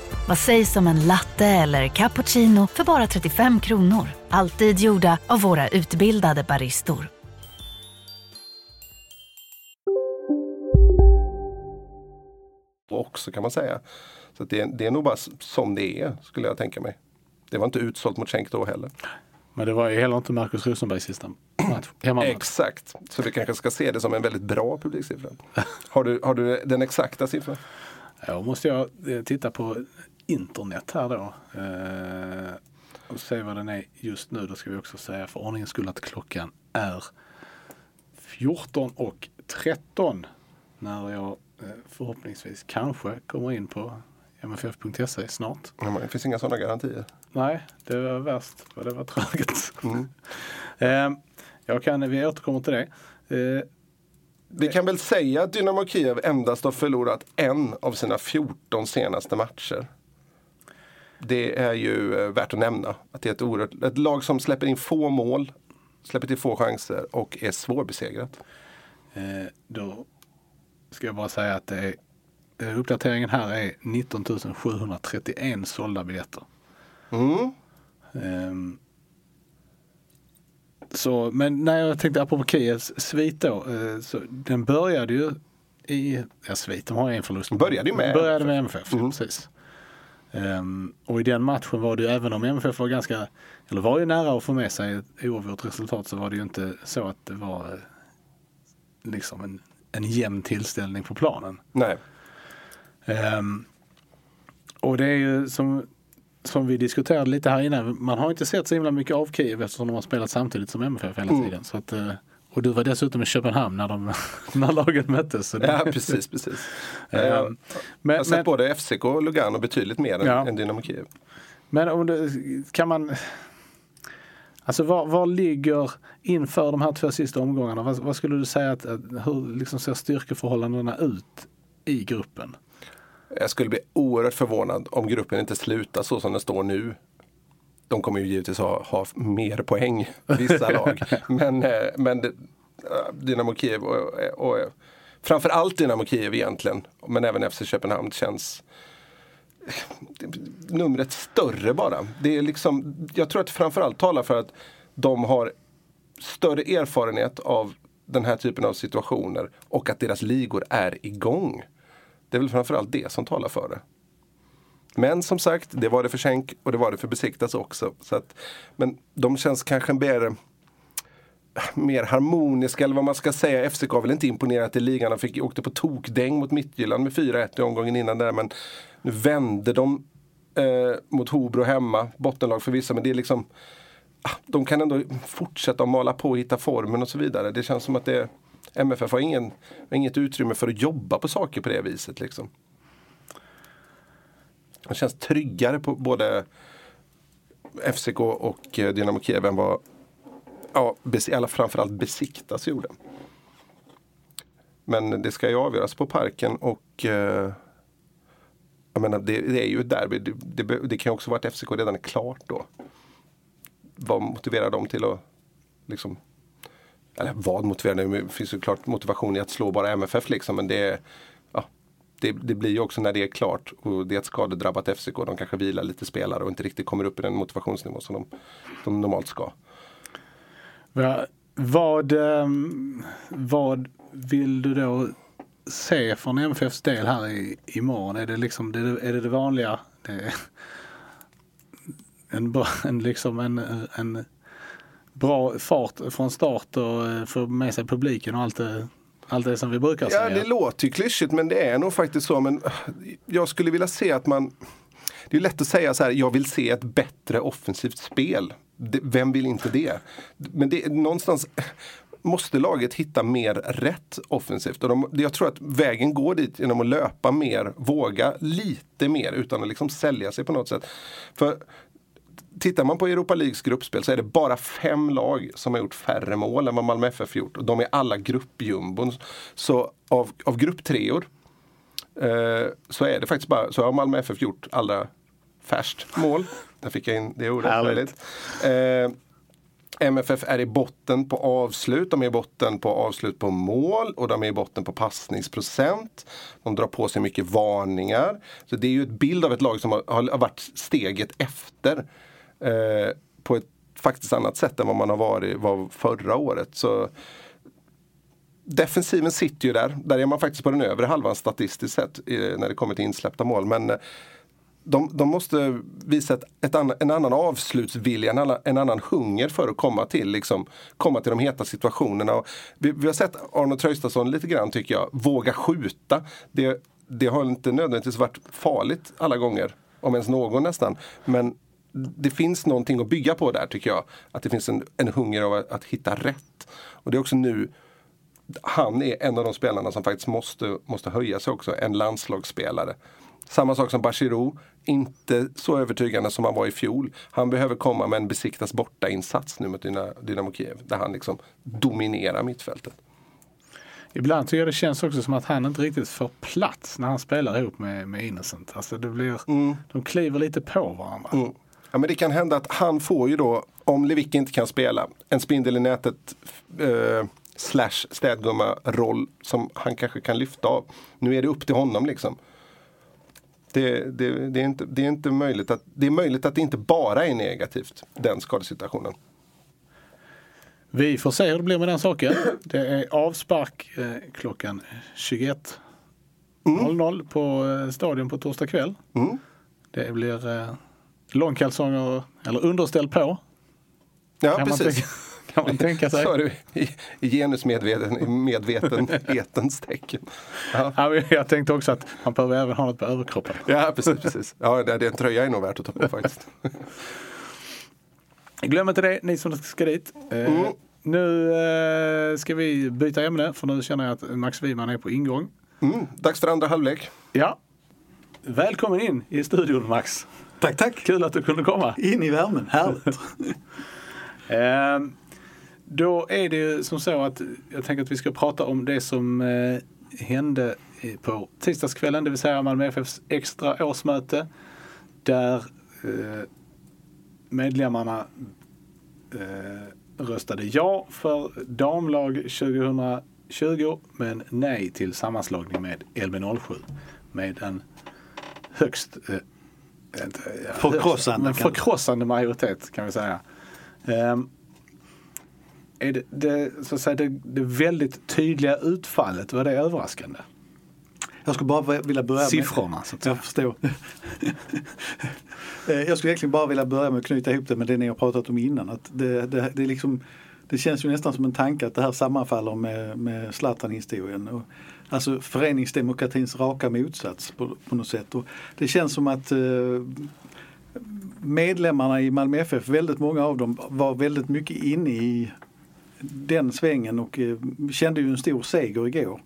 Vad sägs om en latte eller cappuccino för bara 35 kronor? Alltid gjorda av våra utbildade baristor. också kan man säga. Så att det, det är nog bara som det är skulle jag tänka mig. Det var inte utsålt mot Schenk då heller. Men det var ju heller inte Marcus Rosenbergs sista match. Exakt, så vi kanske ska se det som en väldigt bra publiksiffra. Har du, har du den exakta siffran? Ja, måste jag eh, titta på internet här då. Eh, och se vad den är just nu. Då ska vi också säga för ordningens skull att klockan är 14 och 13 när jag eh, förhoppningsvis kanske kommer in på mff.se snart. Ja, Det finns inga sådana garantier. Nej, det var värst vad det var tråkigt. Eh, jag kan, vi återkommer till det. Eh, Vi kan väl säga att Dynamo Kiev endast har förlorat en av sina 14 senaste matcher. Det är ju eh, värt att nämna. Att det är ett, oerhört, ett lag som släpper in få mål, släpper till få chanser och är svårbesegrat. Eh, då ska jag bara säga att det är, eh, uppdateringen här är 19 731 sålda biljetter. Mm. Ehm, så, men när jag tänkte apropå Kievs svit då, eh, så den började ju i, ja svit, de har en förlust. Började ju med började med MFF, Mm. precis. Ehm, och i den matchen var det ju, även om MFF var ganska, eller var ju nära att få med sig ett oavgjort resultat så var det ju inte så att det var eh, liksom en, en jämn tillställning på planen. Nej. Ehm, och det är ju som, som vi diskuterade lite här innan, man har inte sett så himla mycket av Kiev eftersom de har spelat samtidigt som MFF hela Mm. tiden. Så att, eh, och du var dessutom i Köpenhamn när, de, när lagen möttes. Så det- Ja, precis, precis. Ehm, jag har men, sett men, både FCK och Lugano betydligt mer än, Ja. än Dynamo Kiev. men om det, kan man... Alltså var, var ligger inför de här två sista omgångarna, vad, vad skulle du säga att, att hur liksom ser styrkeförhållandena ut i gruppen? Jag skulle bli oerhört förvånad om gruppen inte slutar så som den står nu. De kommer ju givetvis ha, ha mer poäng, vissa lag. Men, eh, men eh, Dynamo Kiev och, och framförallt Dynamo Kiev egentligen, men även FC Köpenhamn känns numret större bara. Det är liksom, jag tror att det framförallt talar för att de har större erfarenhet av den här typen av situationer och att deras ligor är igång. Det är väl framförallt det som talar för det. Men som sagt, det var det för Schenk och det var det för Besiktas också. Så att, men de känns kanske mer, mer harmoniska eller vad man ska säga. FCK har väl inte imponerat i ligan. De fick, åkte på tokdäng mot Midtjylland med 4-1 i omgången innan där. Men nu vände de eh, mot Hobro hemma. Bottenlag för vissa, men det är liksom ah, de kan ändå fortsätta att mala på och hitta formen och så vidare. Det känns som att det, MFF har ingen, inget utrymme för att jobba på saker på det viset. Liksom. Han känns tryggare på både FCK och eh, Dynamo Kiev än vad ja, alla, framförallt Besiktas gjorde. Men det ska ju avgöras på parken och eh, jag menar, det, det är ju ett derby. Det, det, det kan ju också vara att FCK redan är klart då. Vad motiverar dem till att liksom eller vad motiverar det? Det finns ju klart motivation i att slå bara MFF liksom men det, det, det blir ju också när det är klart och det är ett skadedrabbat FCK. De kanske vilar lite spelare och inte riktigt kommer upp i den motivationsnivå som de, de normalt ska. Vad, ehm, vad vill du då se från MFFs del här i, imorgon? Är det liksom det, är det, det vanliga? Det är en, bra, en, liksom en, en bra fart från start och eh, få med sig publiken och allt det, allt det som vi brukar Ja, säga. det låter ju klyschigt men det är nog faktiskt så. Men äh, jag skulle vilja se att man Det är lätt att säga så här, jag vill se ett bättre offensivt spel. Vem vill inte det? Men det, någonstans måste laget hitta mer rätt offensivt. Och de, jag tror att vägen går dit genom att löpa mer, våga lite mer utan att liksom sälja sig på något sätt. För Tittar man på Europa Leagues gruppspel så är det bara fem lag som har gjort färre mål än vad Malmö FF gjort. Och de är alla gruppjumbon. Så av, av grupptreor eh, så är det faktiskt bara, så har Malmö FF gjort allra färst mål. Där fick jag in det ordet. Härligt. Härligt. Eh, MFF är i botten på avslut, de är i botten på avslut på mål och de är i botten på passningsprocent. De drar på sig mycket varningar. Så det är ju ett bild av ett lag som har, har varit steget efter eh, på ett faktiskt annat sätt än vad man har varit var förra året. Så Defensiven sitter ju där. Där är man faktiskt på den övre halvan statistiskt sett eh, när det kommer till insläppta mål. Men eh, de, de måste visa ett, ett an, en annan avslutsvilja, en annan, en annan hunger för att komma till, liksom, komma till de heta situationerna. Och vi, vi har sett Arno Traustason lite grann tycker jag, våga skjuta. Det, det har inte nödvändigtvis varit farligt alla gånger, om ens någon nästan. Men det finns någonting att bygga på där tycker jag. Att det finns en, en hunger av att, att hitta rätt. Och det är också nu han är en av de spelarna som faktiskt måste, måste höja sig också, en landslagsspelare. Samma sak som Bachirou, inte så övertygande som han var i fjol. Han behöver komma med en besiktas borta-insats nu mot Dyna- Dynamo Kiev, där han liksom dominerar mittfältet. Ibland tycker jag det känns också som att han inte riktigt får plats när han spelar ihop med, med Innocent. Alltså det blir, De kliver lite på varandra. Mm. Ja, men det kan hända att han får ju då, om Lewicki inte kan spela, en spindel i nätet eh, slash städgumma-roll som han kanske kan lyfta av. Nu är det upp till honom liksom. Det, det, det, är inte, det, är inte möjligt att, det är möjligt att det inte bara är negativt, den skadesituationen. Vi får se hur det blir med den saken. Det är avspark eh, klockan 21.00 mm. på eh, stadion på torsdag kväll. Mm. Det blir eh, långkalsonger eller underställ på. Ja, kan precis. Man kan man tänka sig. Sa du i, i genusmedvetenhetens tecken. Ja. ja. jag tänkte också att man behöver även ha något på överkroppen. Ja, precis. precis. Ja, det är en tröja är nog värt att ta på faktiskt. Glöm inte det, ni som ska dit. Eh, mm. Nu eh, ska vi byta ämne för nu känner jag att Max Wiman är på ingång. Mm, dags för andra halvlek. Ja. Välkommen in i studion Max. Tack, tack. Kul att du kunde komma. In i värmen, härligt. eh, då är det ju som så att jag tänker att vi ska prata om det som eh, hände på tisdagskvällen, det vill säga Malmö FFs extra årsmöte. Där eh, medlemmarna eh, röstade ja för damlag 2020 men nej till sammanslagning med LB07 med en högst förkrossande, förkrossande majoritet kan vi säga. Um, är det, det, så att säga, det, det väldigt tydliga utfallet, var det överraskande? Jag skulle bara vilja börja med... Siffrorna så att säga. Jag förstår. Eh, jag skulle egentligen bara vilja börja med att knyta ihop det med det ni har pratat om innan. Att det, det, det, liksom, det känns ju nästan som en tanke att det här sammanfaller med, med Zlatan-historien. Alltså föreningsdemokratins raka motsats på, på något sätt. Och det känns som att eh, medlemmarna i Malmö FF, väldigt många av dem var väldigt mycket inne i den svängen och eh, kände ju en stor seger igår.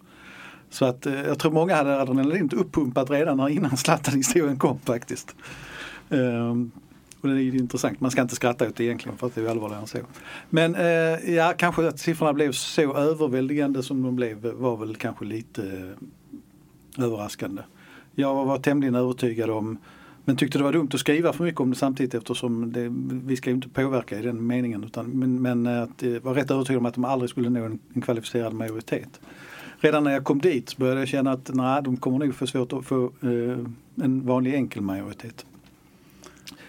Så att eh, jag tror många hade adrenalinet uppumpat redan innan Zlatan-historien kom faktiskt. Ehm, och det är intressant, man ska inte skratta åt det egentligen för att det är allvarligare än så. Men eh, ja, kanske att siffrorna blev så överväldigande som de blev var väl kanske lite eh, överraskande. Jag var tämligen övertygad om men tyckte det var dumt att skriva för mycket om det samtidigt eftersom det, vi ska ju inte påverka i den meningen. Utan, men, men att, jag var rätt övertygad om att de aldrig skulle nå en, en kvalificerad majoritet redan när jag kom dit började jag känna att nej, de kommer nog få svårt att få eh, en vanlig enkel majoritet.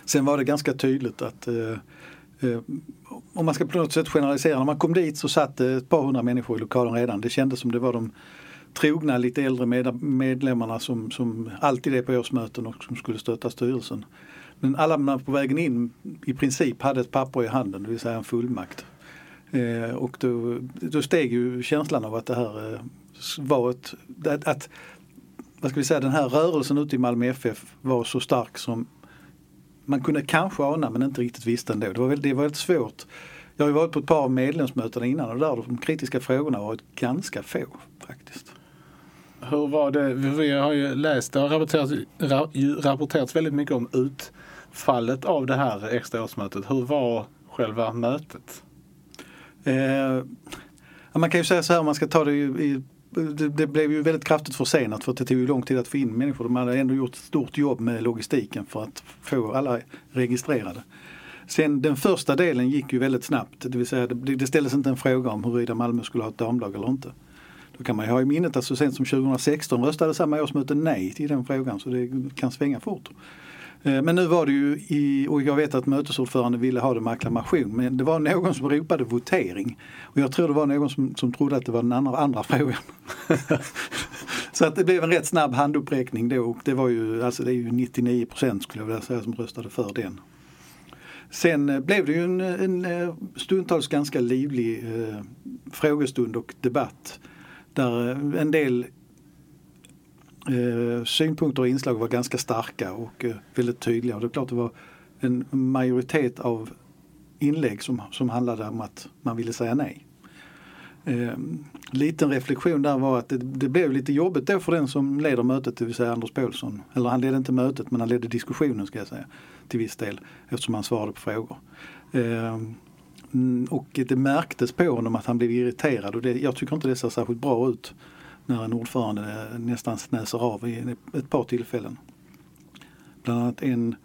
Sen var det ganska tydligt att eh, eh, om man ska på något sätt generalisera, när man kom dit så satt det ett par hundra människor i lokalen redan. Det kändes som det var de trogna, lite äldre med, medlemmarna som, som alltid är på årsmöten och som skulle stötta styrelsen. Men alla på vägen in i princip hade ett papper i handen, det vill säga en fullmakt. Eh, och då, då steg ju känslan av att det här eh, var ett, att, att, vad ska vi säga, den här rörelsen ute i Malmö FF var så stark som man kunde kanske ana men inte riktigt visste ändå. Det var, väldigt, det var väldigt svårt. Jag har ju varit på ett par av medlemsmöten innan och där de kritiska frågorna har varit ganska få faktiskt. Hur var det, vi har ju läst, det har rapporterats, rapporterats väldigt mycket om utfallet av det här extra årsmötet. Hur var själva mötet? Eh, man kan ju säga så här om man ska ta det i, det, det, blev ju väldigt kraftigt försenat för att det tog ju lång tid att få in människor. De hade ändå gjort ett stort jobb med logistiken för att få alla registrerade. Sen den första delen gick ju väldigt snabbt, det vill säga det, det ställdes inte en fråga om huruvida Malmö skulle ha ett damlag eller inte. Då kan man ju ha i minnet att så sent som 2016 röstade samma årsmöte nej till den frågan så det kan svänga fort. Eh, men nu var det ju, i, och jag vet att mötesordförande ville ha det med acklamation, men det var någon som ropade votering. Och jag tror det var någon som, som trodde att det var den andra, andra frågan. så att det blev en rätt snabb handuppräckning då och det var ju, alltså det är ju 99 procent skulle jag vilja säga som röstade för den. Sen eh, blev det ju en, en eh, stundtals ganska livlig eh, frågestund och debatt där en del eh, synpunkter och inslag var ganska starka och eh, väldigt tydliga. Och det är klart det var en majoritet av inlägg som, som handlade om att man ville säga nej. Eh, liten reflektion där var att det, det, blev lite jobbigt då för den som leder mötet, det vill säga Anders Paulsson. Eller han ledde inte mötet men han ledde diskussionen ska jag säga till viss del eftersom han svarade på frågor. Eh, mm, och det märktes på honom att han blev irriterad och det, jag tycker inte det ser särskilt bra ut när en ordförande nästan snäser av i ett par tillfällen. Bland annat en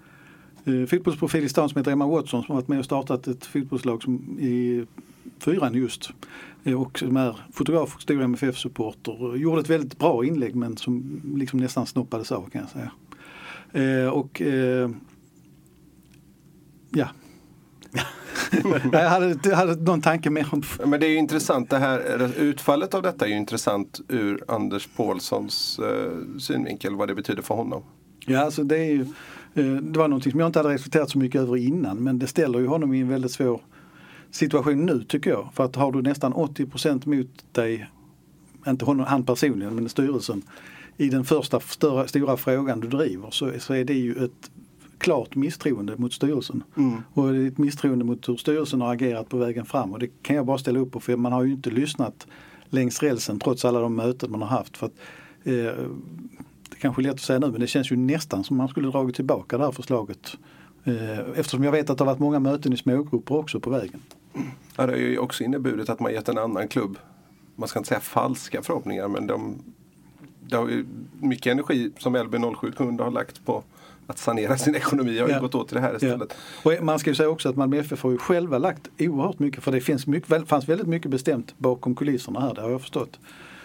eh, fotbollsprofil i stan som heter Emma Watson som varit med och startat ett fotbollslag som i fyran just eh, och som är fotograf och stor MFF-supporter. Gjorde ett väldigt bra inlägg men som liksom nästan snoppades av kan jag säga. Eh, och eh, ja. jag hade, jag hade någon tanke mer om... Men det är ju intressant det här, utfallet av detta är ju intressant ur Anders Paulssons eh, synvinkel, vad det betyder för honom. Ja, alltså det är ju, eh, det var någonting som jag inte hade reflekterat så mycket över innan men det ställer ju honom i en väldigt svår situation nu tycker jag. För att har du nästan 80% mot dig, inte honom, han personligen men styrelsen, i den första större, stora frågan du driver så, så är det ju ett klart misstroende mot styrelsen. Mm. Och ett misstroende mot hur styrelsen har agerat på vägen fram och det kan jag bara ställa upp på för man har ju inte lyssnat längs rälsen trots alla de möten man har haft. För att, eh, det kanske är lätt att säga nu men det känns ju nästan som man skulle dragit tillbaka det här förslaget. Eh, eftersom jag vet att det har varit många möten i smågrupper också på vägen. Ja, det har ju också inneburit att man gett en annan klubb, man ska inte säga falska förhoppningar men de, det har ju mycket energi som LB07 kunde ha lagt på att sanera sin ekonomi har ju ja. gått åt till det här istället. Ja. Och man ska ju säga också att Malmö FF har ju själva lagt oerhört mycket för det finns mycket, fanns väldigt mycket bestämt bakom kulisserna här, det har jag förstått.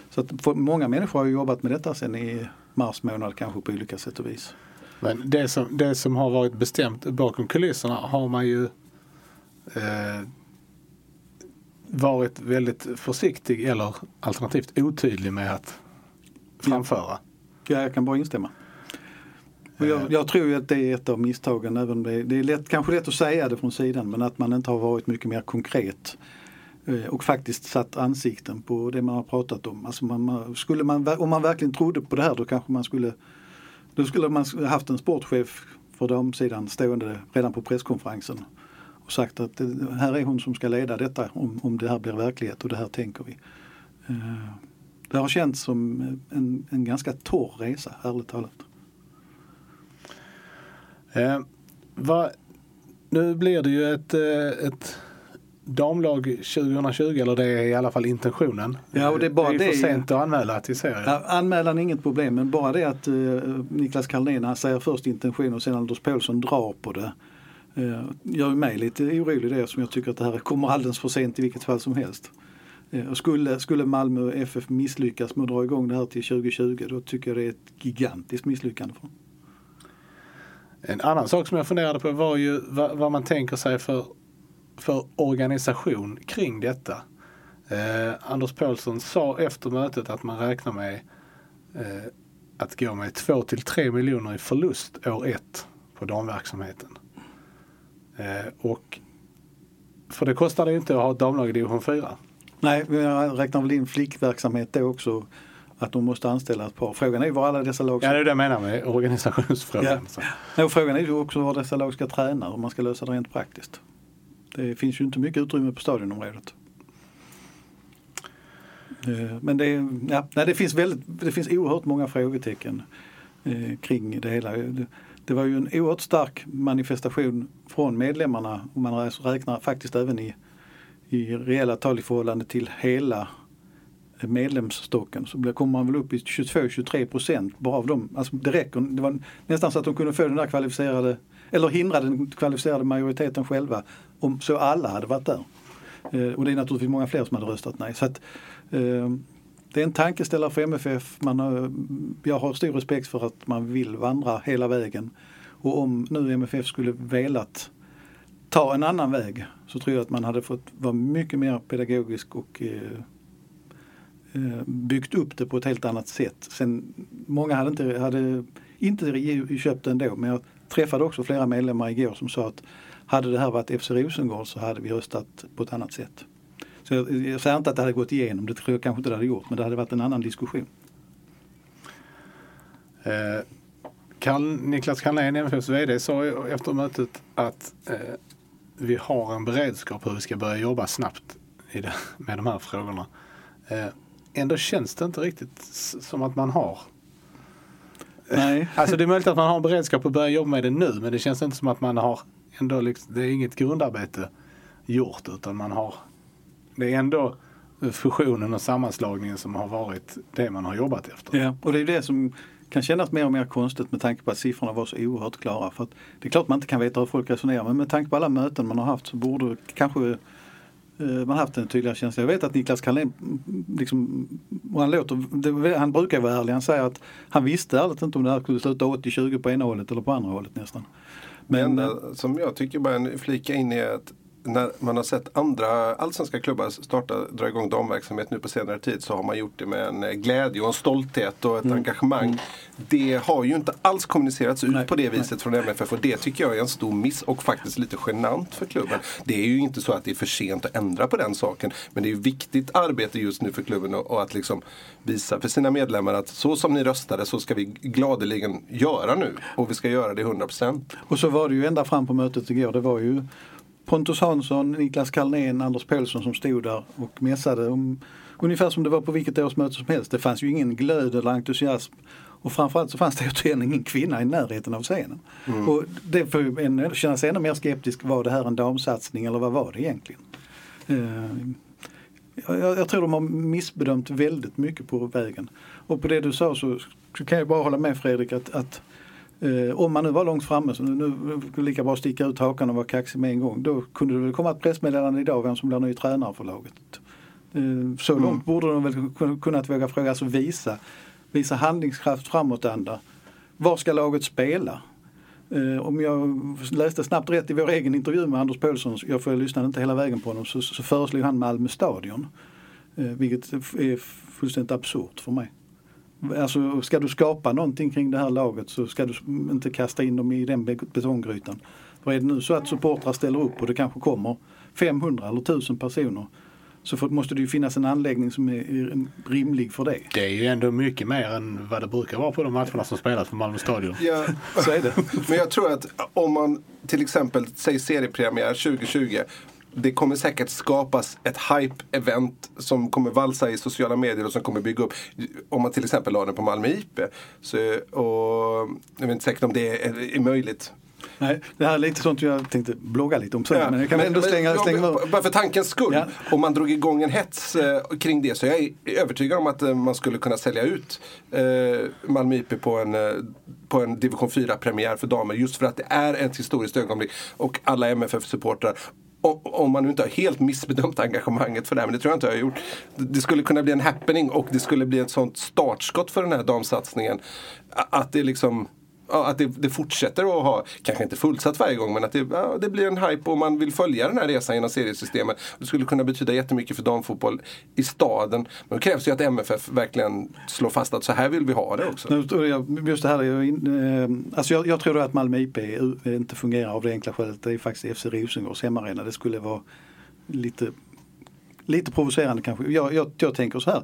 Så att många människor har ju jobbat med detta sen i mars månad kanske på olika sätt och vis. Men det som, det som har varit bestämt bakom kulisserna har man ju eh, varit väldigt försiktig eller alternativt otydlig med att framföra. Ja, jag kan bara instämma. Jag, jag, tror att det är ett av misstagen. Även det, det är lätt, kanske lätt att säga det från sidan men att man inte har varit mycket mer konkret eh, och faktiskt satt ansikten på det man har pratat om. Alltså man, skulle man, om man verkligen trodde på det här då kanske man skulle då skulle man haft en sportchef för damsidan stående redan på presskonferensen och sagt att det, här är hon som ska leda detta om, om det här blir verklighet och det här tänker vi. Eh, det har känts som en, en ganska torr resa, ärligt talat. Eh, va, nu blir det ju ett, eh, ett damlag 2020, eller det är i alla fall intentionen. Ja, och det är, bara det är för sent att anmäla till serien. Ja, anmälan är inget problem, men bara det att uh, Niklas Carlén säger först intention och sen Anders Paulsson drar på det uh, gör mig lite orolig det som jag tycker att det här kommer alldeles för sent i vilket fall som helst. Och skulle, skulle Malmö FF misslyckas med att dra igång det här till 2020 då tycker jag det är ett gigantiskt misslyckande. För. En annan sak som jag funderade på var ju vad, vad man tänker sig för, för organisation kring detta. Eh, Anders Paulsson sa efter mötet att man räknar med eh, att gå med 2 till 3 miljoner i förlust år ett på damverksamheten. Eh, och för det kostar det inte att ha ett damlag i division 4. Nej, jag räknar väl in flickverksamhet då också att de måste anställa ett par. Frågan är var alla dessa lag ska... Ja, det är det jag menar med organisationsfrågan. Ja. Och frågan är ju också var dessa lag ska träna, och man ska lösa det rent praktiskt. Det finns ju inte mycket utrymme på stadionområdet. Eh, men det, ja, nej, det, finns väldigt, det finns oerhört många frågetecken eh, kring det hela. Det, var ju en oerhört stark manifestation från medlemmarna om man räknar faktiskt även i, i reella tal i förhållande till hela medlemsstocken så kommer man väl upp i 22-23 procent bara av dem. Alltså det räcker. Det var nästan så att de kunde få den där kvalificerade eller hindra den kvalificerade majoriteten själva om så alla hade varit där. Eh, och det är naturligtvis många fler som hade röstat nej. Så att, eh, det är en tankeställare för MFF. Man har, jag har stor respekt för att man vill vandra hela vägen. Och om nu MFF skulle velat ta en annan väg så tror jag att man hade fått vara mycket mer pedagogisk och Eh, Eh, byggt upp det på ett helt annat sätt. Sen, många hade inte, hade inte köpt det ändå men jag träffade också flera medlemmar igår som sa att hade det här varit FC Rosengård så hade vi röstat på ett annat sätt. Så jag, jag säger inte att det hade gått igenom, det tror jag kanske inte det hade gjort, men det hade varit en annan diskussion. Eh, kan, Niklas Carlén, MFFs VD, sa efter mötet att eh, vi har en beredskap hur vi ska börja jobba snabbt det, med de här frågorna. Eh, ändå känns det inte riktigt som att man har. Nej. Alltså det är möjligt att man har en beredskap att börja jobba med det nu men det känns inte som att man har ändå liksom, det är inget grundarbete gjort utan man har det är ändå fusionen och sammanslagningen som har varit det man har jobbat efter. Ja, och det är det som kan kännas mer och mer konstigt med tanke på att siffrorna var så oerhört klara. För det är klart man inte kan veta hur folk resonerar men med tanke på alla möten man har haft så borde kanske man har haft en tydligare känsla. Jag vet att Niklas Carlén, liksom, han, låter, han brukar vara ärlig. Han säger att han visste ärligt inte om det här skulle sluta 80-20 på ena hållet eller på andra hållet nästan. Men, Men, det enda som jag tycker bara flika in är att när man har sett andra allsvenska klubbar starta, dra igång damverksamhet nu på senare tid så har man gjort det med en eh, glädje och en stolthet och ett Mm. engagemang. Det har ju inte alls kommunicerats ut Nej, på det viset från MFF och det tycker jag är en stor miss och faktiskt lite genant för klubben. Det är ju inte så att det är för sent att ändra på den saken men det är ju viktigt arbete just nu för klubben och, och att liksom visa för sina medlemmar att så som ni röstade så ska vi gladeligen göra nu och vi ska göra det 100%. Och så var det ju ända fram på mötet igår. Det var ju Pontus Hansson, Niklas Carlnén, Anders Pålsson som stod där och mässade om ungefär som det var på vilket årsmöte som helst. Det fanns ju ingen glöd eller entusiasm. Och framförallt så fanns det återigen ingen kvinna i närheten av scenen. Och det får en känna sig ännu mer skeptisk. Var det här en damsatsning eller vad var det egentligen? Eh, jag, jag tror de har missbedömt väldigt mycket på vägen. Och på det du sa så, så kan jag bara hålla med Fredrik att, att eh, om man nu var långt framme så nu, nu skulle lika bra sticka ut hakan och vara kaxig med en gång. Då kunde det väl komma ett pressmeddelande idag vem som blir ny tränare för laget. Eh, så långt borde de väl kun- kunnat våga fråga, alltså visa, visa handlingskraft framåtanda. Var ska laget spela? Eh, om jag läste snabbt rätt i vår egen intervju med Anders Paulsson, jag, lyssnade inte hela vägen på honom, så, så föreslog han Malmö stadion. Eh, vilket är fullständigt absurt för mig. Alltså ska du skapa någonting kring det här laget så ska du inte kasta in dem i den be- betonggrytan. För är det nu så att supportrar ställer upp och det kanske kommer 500 eller 1000 personer så måste det ju finnas en anläggning som är, är rimlig för det. Det är ju ändå mycket mer än vad det brukar vara på de matcherna som spelas på Malmö stadion. Ja, Så är det. Men jag tror att om man till exempel, säg seriepremiär 2020. Det kommer säkert skapas ett hype-event som kommer valsa i sociala medier och som kommer bygga upp. Om man till exempel la den på Malmö IP. Så, och, jag vet inte säkert om det är, är möjligt. Nej, det här är lite sånt jag tänkte blogga lite om sen. Ja, men jag kan ändå slänga, slänga men ur. Bara för tankens skull. Ja. Om man drog igång en hets eh, kring det så jag är övertygad om att eh, man skulle kunna sälja ut eh, Malmö IP på en, eh, på en division 4-premiär för damer. Just för att det är ett historiskt ögonblick och alla MFF-supportrar om man nu inte har helt missbedömt engagemanget för det här, men det tror jag inte jag har gjort. Det skulle kunna bli en happening och det skulle bli ett sånt startskott för den här damsatsningen. Att det liksom att det, det fortsätter att ha, kanske inte fullsatt varje gång, men att det, ja, det blir en hype och man vill följa den här resan genom seriesystemet. Det skulle kunna betyda jättemycket för damfotboll i staden. Men det krävs ju att MFF verkligen slår fast att så här vill vi ha det också. Jag- Just det här, eh, alltså jag, jag tror då att Malmö IP inte fungerar av det enkla skälet. Det är faktiskt FC Rosengårds hemmaarena. Det skulle vara lite, lite provocerande kanske. Jag, jag, jag tänker så här.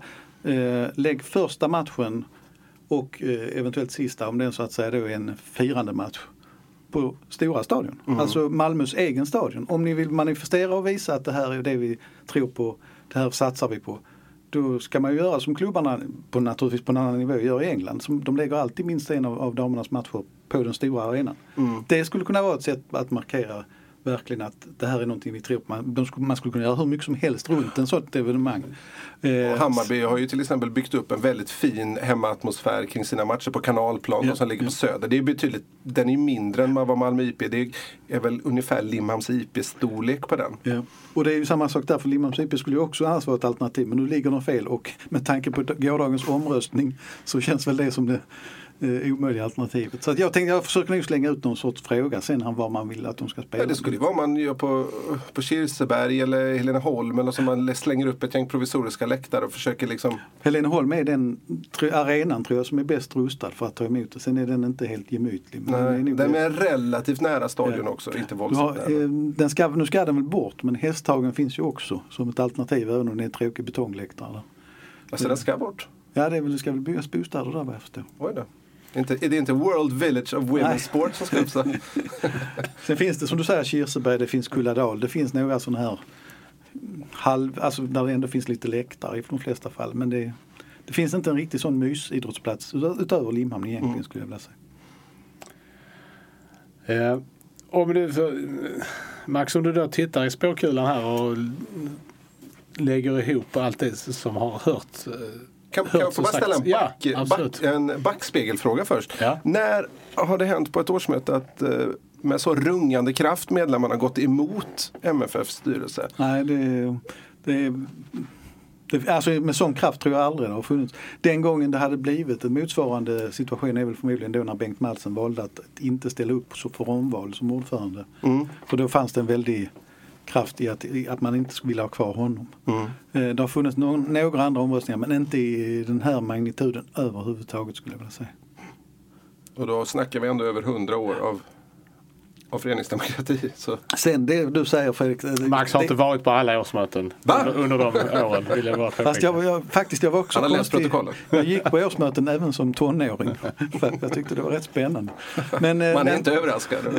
Eh, lägg första matchen och eh, eventuellt sista om den så att säga då är en firande match på stora stadion. Alltså Malmös egen stadion. Om ni vill manifestera och visa att det här är det vi tror på, det här satsar vi på. Då ska man ju göra som klubbarna, på, naturligtvis på en annan nivå, gör i England. Som, de lägger alltid minst en av, av damernas matcher på den stora arenan. Det skulle kunna vara ett sätt att markera verkligen att det här är någonting vi tror på. Man, man skulle kunna göra hur mycket som helst runt en sånt evenemang. Eh, Hammarby har ju till exempel byggt upp en väldigt fin hemmaatmosfär kring sina matcher på kanalplan Ja, och som ligger ja. på Söder. Det är betydligt, den är mindre än vad Malmö IP Det är väl ungefär Limhamns IP-storlek på den. Ja. Och det är ju samma sak där för Limhamns IP skulle ju också annars vara ett alternativ men nu ligger de fel och med tanke på gårdagens omröstning så känns väl det som det eh, omöjliga alternativet. Så att jag tänkte jag försöker nog slänga ut någon sorts fråga sen här var man vill att de ska spela. Ja, det skulle ju vara om man gör på, på Kirseberg eller Heleneholm eller så man slänger upp ett gäng provisoriska läktare och försöker liksom Heleneholm är den arenan tror jag som är bäst rustad för att ta emot det. Sen är den inte helt gemytlig. men den är Nej, den är relativt nära stadion Ja. också, inte våldsamt nära. eh, den ska, nu ska den väl bort men Hästhagen finns ju också som ett alternativ även om det är en tråkig betongläktare. Alltså den ska bort. Ja det, är väl, det ska väl byggas bostäder där vad jag förstår. Oj då. Inte, är det inte World Village of Women's Nej. Sport som ska uppstå? Sen finns det som du säger Kirseberg, det finns Kulladal, det finns några sådana här halv, alltså där det ändå finns lite läktare i de flesta fall. Men det, det finns inte en riktig sån mysidrottsplats ut- utöver Limhamn egentligen Mm. skulle jag vilja säga. Eh, om du, för, Max, om du då tittar i spåkulan här och lägger ihop allt det som har hört. Kan, kan jag få bara ställa en, sagts. Ja, back, back, en backspegelfråga först? Ja. När har det hänt på ett årsmöte att eh, med så rungande kraft medlemmarna gått emot MFFs styrelse? Nej, det, det, Det, alltså med sån kraft tror jag aldrig det har funnits. Den gången det hade blivit en motsvarande situation är väl förmodligen då när Bengt Maltsen valde att inte ställa upp för omval som ordförande. Mm. För då fanns det en väldig kraft i att, i att man inte skulle vilja ha kvar honom. Mm. Eh, Det har funnits någon, några andra omröstningar men inte i den här magnituden överhuvudtaget skulle jag vilja säga. Och då snackar vi ändå över hundra år av, av föreningsdemokrati. Så. Sen det du säger Fredrik. eh, Max har det, inte varit på alla årsmöten Va? under, under de åren. Vill jag bara Fast jag, jag, faktiskt jag var också Han har läst konstig. protokollet. Jag gick på årsmöten även som tonåring. För jag tyckte det var rätt spännande. Men, eh, Man är men, inte överraskad.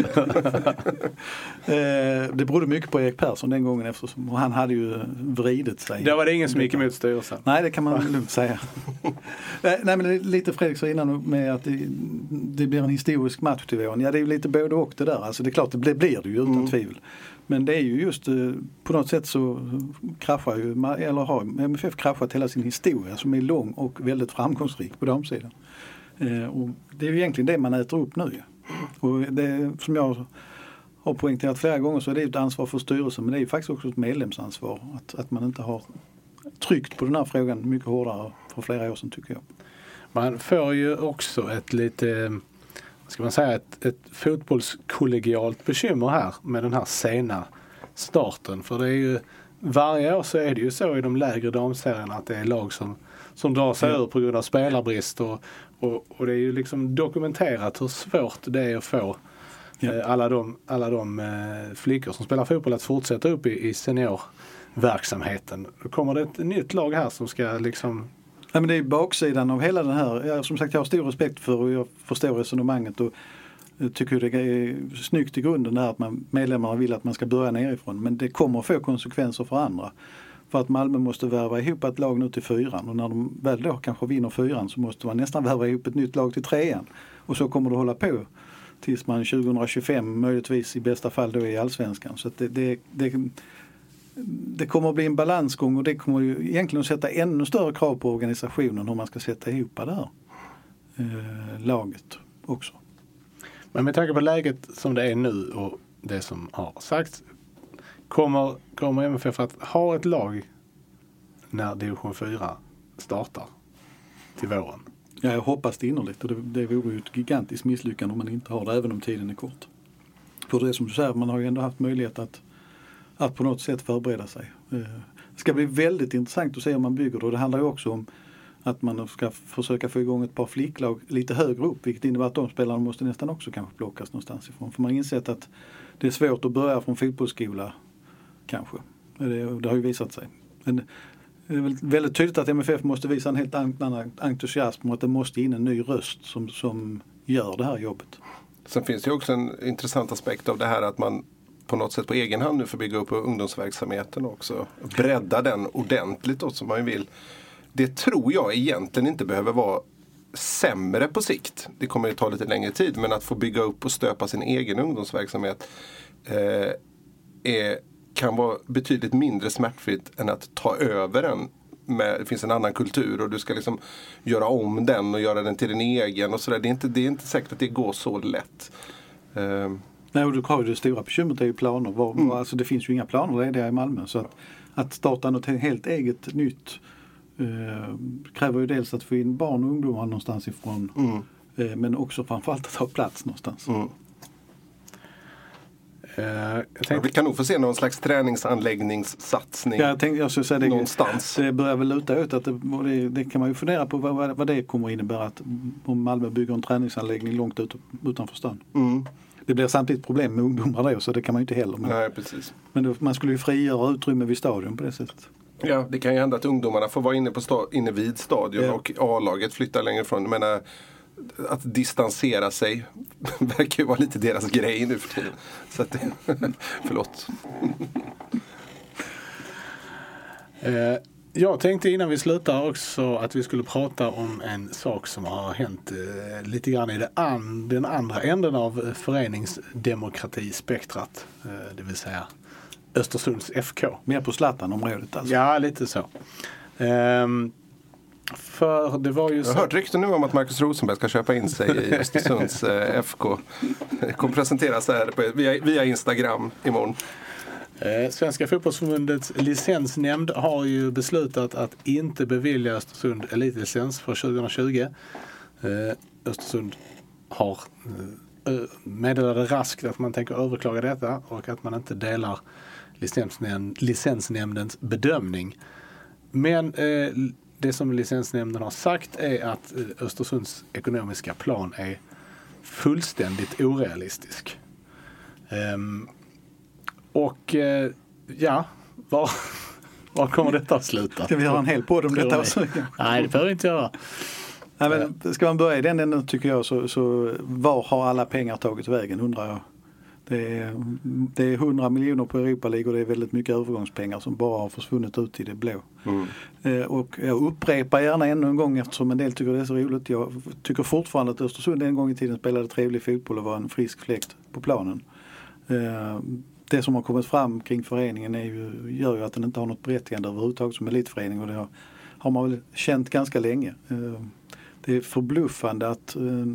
eh, det berodde mycket på Erik Persson den gången eftersom och han hade ju vridit sig. Då var det ingen som gick emot styrelsen. Nej, det kan man lugnt säga. Nej, men lite Fredrik sa innan med att det, det blir en historisk match till våren. Ja, det är ju lite både och det där. Alltså det är klart, det blir, blir det ju utan tvivel. Men det är ju just eh, på något sätt så kraschar ju, eller har MFF kraschat hela sin historia som är lång och väldigt framgångsrik på damsidan. Eh, och det är ju egentligen det man äter upp nu. Och det, som jag har poängterat flera gånger så är det ett ansvar för styrelsen men det är ju faktiskt också ett medlemsansvar. Att, att man inte har tryckt på den här frågan mycket hårdare för flera år sedan tycker jag. Man får ju också ett lite, ska man säga, ett, ett fotbollskollegialt bekymmer här med den här sena starten. För det är ju, varje år så är det ju så i de lägre damserierna att det är lag som, som drar sig ur på grund av spelarbrist. Och, och, och det är ju liksom dokumenterat hur svårt det är att få eh, alla de, alla de eh, flickor som spelar fotboll att fortsätta upp i, i seniorverksamheten. Då kommer det ett nytt lag här som ska liksom Nej, men det är baksidan av hela den här. Jag, som sagt jag har stor respekt för och jag förstår resonemanget och jag tycker det är snyggt i grunden att man, medlemmarna vill att man ska börja nerifrån. Men det kommer att få konsekvenser för andra. För att Malmö måste värva ihop ett lag nu till fyran och när de väl då kanske vinner fyran så måste man nästan värva ihop ett nytt lag till trean. Och så kommer det hålla på tills man 2025 möjligtvis i bästa fall då är i allsvenskan. Så att det, det, det, det kommer att bli en balansgång och det kommer ju egentligen att sätta ännu större krav på organisationen hur man ska sätta ihop det här eh, laget också. Men med tanke på läget som det är nu och det som har sagts. Kommer, kommer MFF att ha ett lag när division 4 startar till våren? Ja, jag hoppas det innerligt och det, det vore ju ett gigantiskt misslyckande om man inte har det även om tiden är kort. För det är som du säger, man har ju ändå haft möjlighet att, att på något sätt förbereda sig. Eh, det ska bli väldigt intressant att se om man bygger det och det handlar ju också om att man ska försöka få igång ett par flicklag lite högre upp vilket innebär att de spelarna måste nästan också kanske plockas någonstans ifrån. För man har insett att det är svårt att börja från fotbollsskola kanske. Eh, det, det har ju visat sig. Men det är väl väldigt tydligt att MFF måste visa en helt annan entusiasm och att det måste in en ny röst som, som gör det här jobbet. Sen finns det ju också en intressant aspekt av det här att man på något sätt på egen hand nu får bygga upp ungdomsverksamheten också. Bredda den ordentligt då som man ju vill. Det tror jag egentligen inte behöver vara sämre på sikt. Det kommer ju ta lite längre tid men att få bygga upp och stöpa sin egen ungdomsverksamhet eh, är, kan vara betydligt mindre smärtfritt än att ta över den. Med, det finns en annan kultur och du ska liksom göra om den och göra den till din egen och sådär. Det, är inte, det är inte säkert att det går så lätt. Eh, Nej, och du har ju det stora bekymret är ju planer. Var, var, alltså det finns ju inga planer lediga i Malmö. Så att, att starta något helt eget nytt eh, kräver ju dels att få in barn och ungdomar någonstans ifrån. Eh, men också framförallt att ha plats någonstans. mm. Eh, jag Ja, tänkte, vi kan nog få se någon slags träningsanläggningssatsning Jag tänkte, jag skulle säga det, någonstans. det börjar väl luta ut att det, det, det kan man ju fundera på vad, vad- vad det kommer att innebära att om Malmö bygger en träningsanläggning långt ut, utanför stan. Mm. Det blir samtidigt problem med ungdomar då så det kan man ju inte heller. Men, Nej, precis. men då, man skulle ju frigöra utrymme vid stadion på det sättet. Ja, det kan ju hända att ungdomarna får vara inne, på sta- inne vid stadion Ja. och A-laget flyttar längre ifrån. Jag menar, att distansera sig verkar ju vara lite deras grej nu för tiden. Så att det, förlåt. Jag tänkte innan vi slutar också att vi skulle prata om en sak som har hänt eh, lite grann i an, den andra änden av föreningsdemokratispektrat. Eh, det vill säga Östersunds FK. Mer på Zlatan-området alltså. Ja, lite så. Ehm, för det var ju Jag har så. hört rykten nu om att Marcus Rosenberg ska köpa in sig i Östersunds eh, FK. Det kommer presenteras här på, via, via Instagram imorgon. Eh, Svenska fotbollsförbundets licensnämnd har ju beslutat att inte bevilja Östersund elitlicens för 2020. Eh, Östersund har eh, meddelade raskt att man tänker överklaga detta och att man inte delar licensnämnd, licensnämndens bedömning. Men eh, det som licensnämnden har sagt är att Östersunds ekonomiska plan är fullständigt orealistisk. Ehm, och eh, ja, var, var kommer detta att sluta? Ska vi göra en hel podd om detta? också? Nej, det behöver vi inte göra. Nej, men ska man börja i den änden tycker jag så, så var har alla pengar tagit vägen undrar jag. Det är, det är 100 miljoner på Europa League och det är väldigt mycket övergångspengar som bara har försvunnit ut i det blå. Mm. Eh, och jag upprepar gärna ännu en gång eftersom en del tycker det är så roligt. Jag tycker fortfarande att Östersund en gång i tiden spelade trevlig fotboll och var en frisk fläkt på planen. Eh, det som har kommit fram kring föreningen är ju, gör ju att den inte har något berättigande överhuvudtaget som elitförening och det har, har man väl känt ganska länge. Eh, det är förbluffande att eh,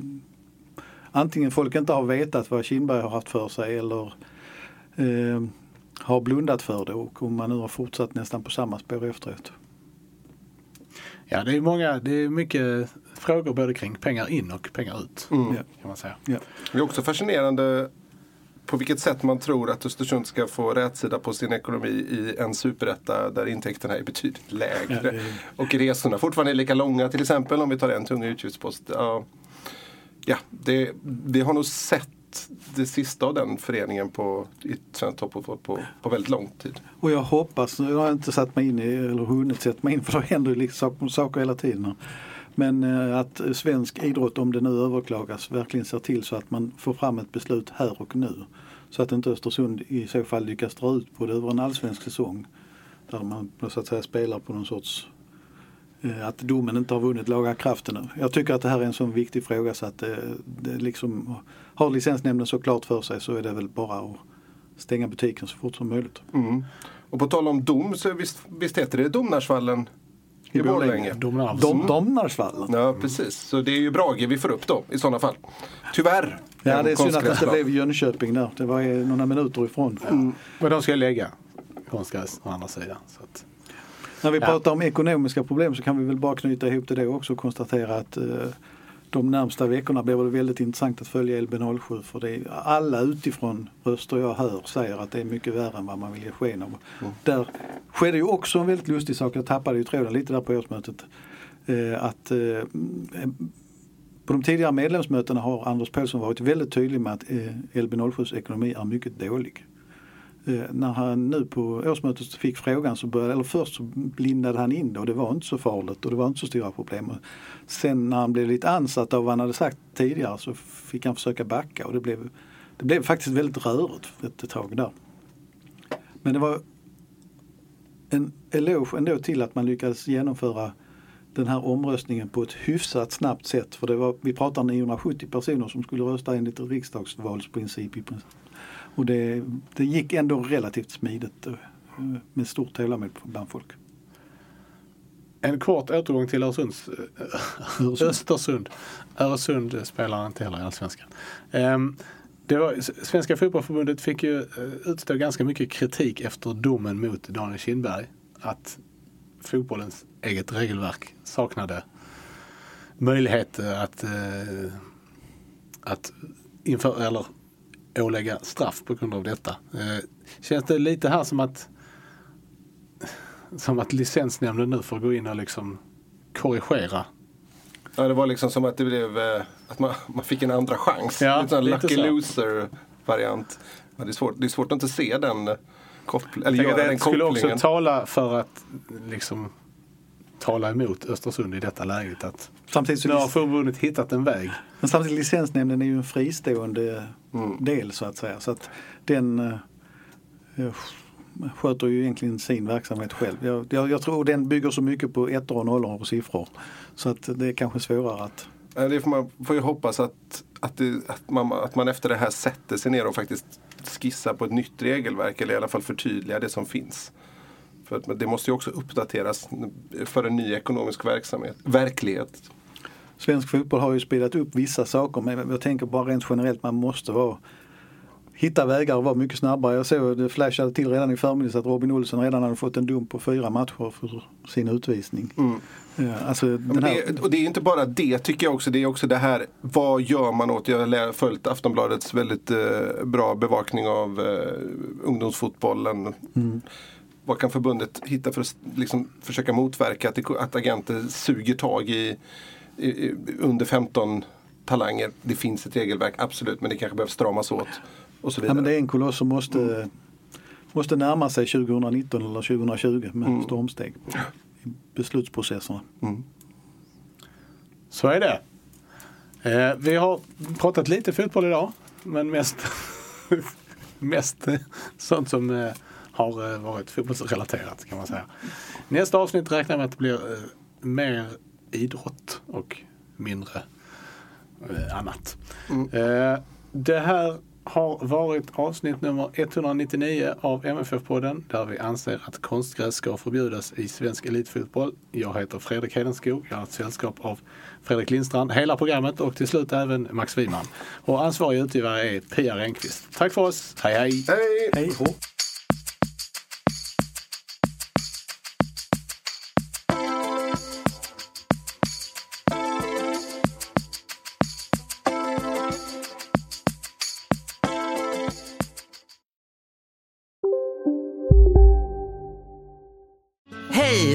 antingen folk inte har vetat vad Kindberg har haft för sig eller eh, har blundat för det och om man nu har fortsatt nästan på samma spår efteråt. Ja, det är många, det är mycket frågor både kring pengar in och pengar ut. Mm. Kan man säga. Ja. Det är också fascinerande på vilket sätt man tror att Östersund ska få rätsida på sin ekonomi i en superetta där intäkterna är betydligt lägre. Ja, det är- Och resorna fortfarande är lika långa till exempel om vi tar en tung utgiftspost. Ja, ja det, vi har nog sett det sista av den föreningen på, i svensk toppfotboll på, på väldigt lång tid. Och jag hoppas, nu har jag inte satt mig in i eller hunnit sätta mig in för det händer ju liksom saker hela tiden. Men eh, att svensk idrott, om det nu överklagas, verkligen ser till så att man får fram ett beslut här och nu. Så att inte Östersund i så fall lyckas dra ut på det över en allsvensk säsong. Där man så att säga spelar på någon sorts eh, att domen inte har vunnit laga kraften ännu. Jag tycker att det här är en sån viktig fråga så att det, det liksom, har licensnämnden så klart för sig så är det väl bara att stänga butiken så fort som möjligt. Mm. Och på tal om dom så visst, visst heter det Domnarsvallen i Borlänge? Domnarvs. Dom, Domnarsvallen. Ja precis, så det är ju Brage vi får upp då i sådana fall. Tyvärr. Ja, det är synd att det inte blev Jönköping där. Det var några minuter ifrån. Men de ska lägga konstgräs å andra sidan. Så att, När vi Ja. pratar om ekonomiska problem så kan vi väl bara knyta ihop det också och konstatera att eh, de närmsta veckorna blir det väldigt intressant att följa LB07 för det är, alla utifrån röster jag hör säger att det är mycket värre än vad man vill ge sken av. Där skedde ju också en väldigt lustig sak, jag tappade ju tråden lite där på årsmötet. Eh, att eh, på de tidigare medlemsmötena har Anders Paulsson varit väldigt tydlig med att eh, LB07s ekonomi är mycket dålig. Eh, när han nu på årsmötet fick frågan så började, eller först så blindade han in det och det var inte så farligt och det var inte så stora problem. Sen när han blev lite ansatt av vad han hade sagt tidigare så fick han försöka backa och det blev, det blev faktiskt väldigt rörigt ett tag där. Men det var en eloge ändå till att man lyckades genomföra den här omröstningen på ett hyfsat snabbt sätt. För det var, vi pratar 970 personer som skulle rösta enligt riksdagsvalsprincip. i princip. Och det, det gick ändå relativt smidigt eh, med stort tålamod bland folk. en kort återgång till Öresunds, äh, Östersund. Öresund spelar inte heller i Allsvenskan. Um, det var, Svenska fotbollförbundet fick ju eh, utstå ganska mycket kritik efter domen mot Daniel Kindberg. Att fotbollens eget regelverk saknade möjlighet att, eh, att inför, eller ålägga straff på grund av detta. Eh, känns det lite här som att som att licensnämnden nu får gå in och liksom korrigera. Ja, det var liksom som att det blev eh, att man, man fick en andra chans. Ja, lite sån lite lucky så. loser variant. Ja, det, är svårt, det är svårt att inte se den koppl- eller göra den det skulle också kopplingen. tala för att liksom tala emot Östersund i detta läget. Att Samtidigt, nu har så, förbundet hittat en väg. men samtidigt licensnämnden är ju en fristående Mm. del så att säga. Så att den eh, sköter ju egentligen sin verksamhet själv. Jag, jag, jag tror den bygger så mycket på ettor och nollor och siffror. Så att det är kanske svårare att Ja, Det får man får ju hoppas att, att, det, att, man, att man efter det här sätter sig ner och faktiskt skissar på ett nytt regelverk eller i alla fall förtydligar det som finns. För det måste ju också uppdateras för en ny ekonomisk verksamhet, verklighet. Svensk fotboll har ju spelat upp vissa saker men jag tänker bara rent generellt man måste vara hitta vägar och vara mycket snabbare. Jag såg det flashade till redan i förmiddags att Robin Olsson redan hade fått en dom på fyra matcher för sin utvisning. Mm. Ja, alltså, här, det, och det är inte bara det tycker jag också. Det är också det här, vad gör man åt, jag har följt Aftonbladets väldigt eh, bra bevakning av eh, ungdomsfotbollen. Mm. Vad kan förbundet hitta för att liksom, försöka motverka att, det, att agenter suger tag i under 15 talanger? Det finns ett regelverk, absolut, men det kanske behöver stramas åt. Och så ja, vidare. men det är en koloss som måste, måste närma sig 2019 eller 2020 med Mm. stormsteg i beslutsprocesserna. Så är det. Eh, vi har pratat lite fotboll idag, men mest, mest sånt som eh, har eh, varit fotbollsrelaterat kan man säga. Nästa avsnitt räknar jag med att det blir eh, mer idrott och mindre eh, annat. Eh, det här har varit avsnitt nummer 199 av MFF-podden där vi anser att konstgräs ska förbjudas i svensk elitfotboll. Jag heter Fredrik Hedenskog. Jag har ett sällskap av Fredrik Lindstrand, hela programmet och till slut även Max Wiman. Och ansvarig utgivare är Pia Renqvist. Tack för oss. Hej hej! Hej! Hej,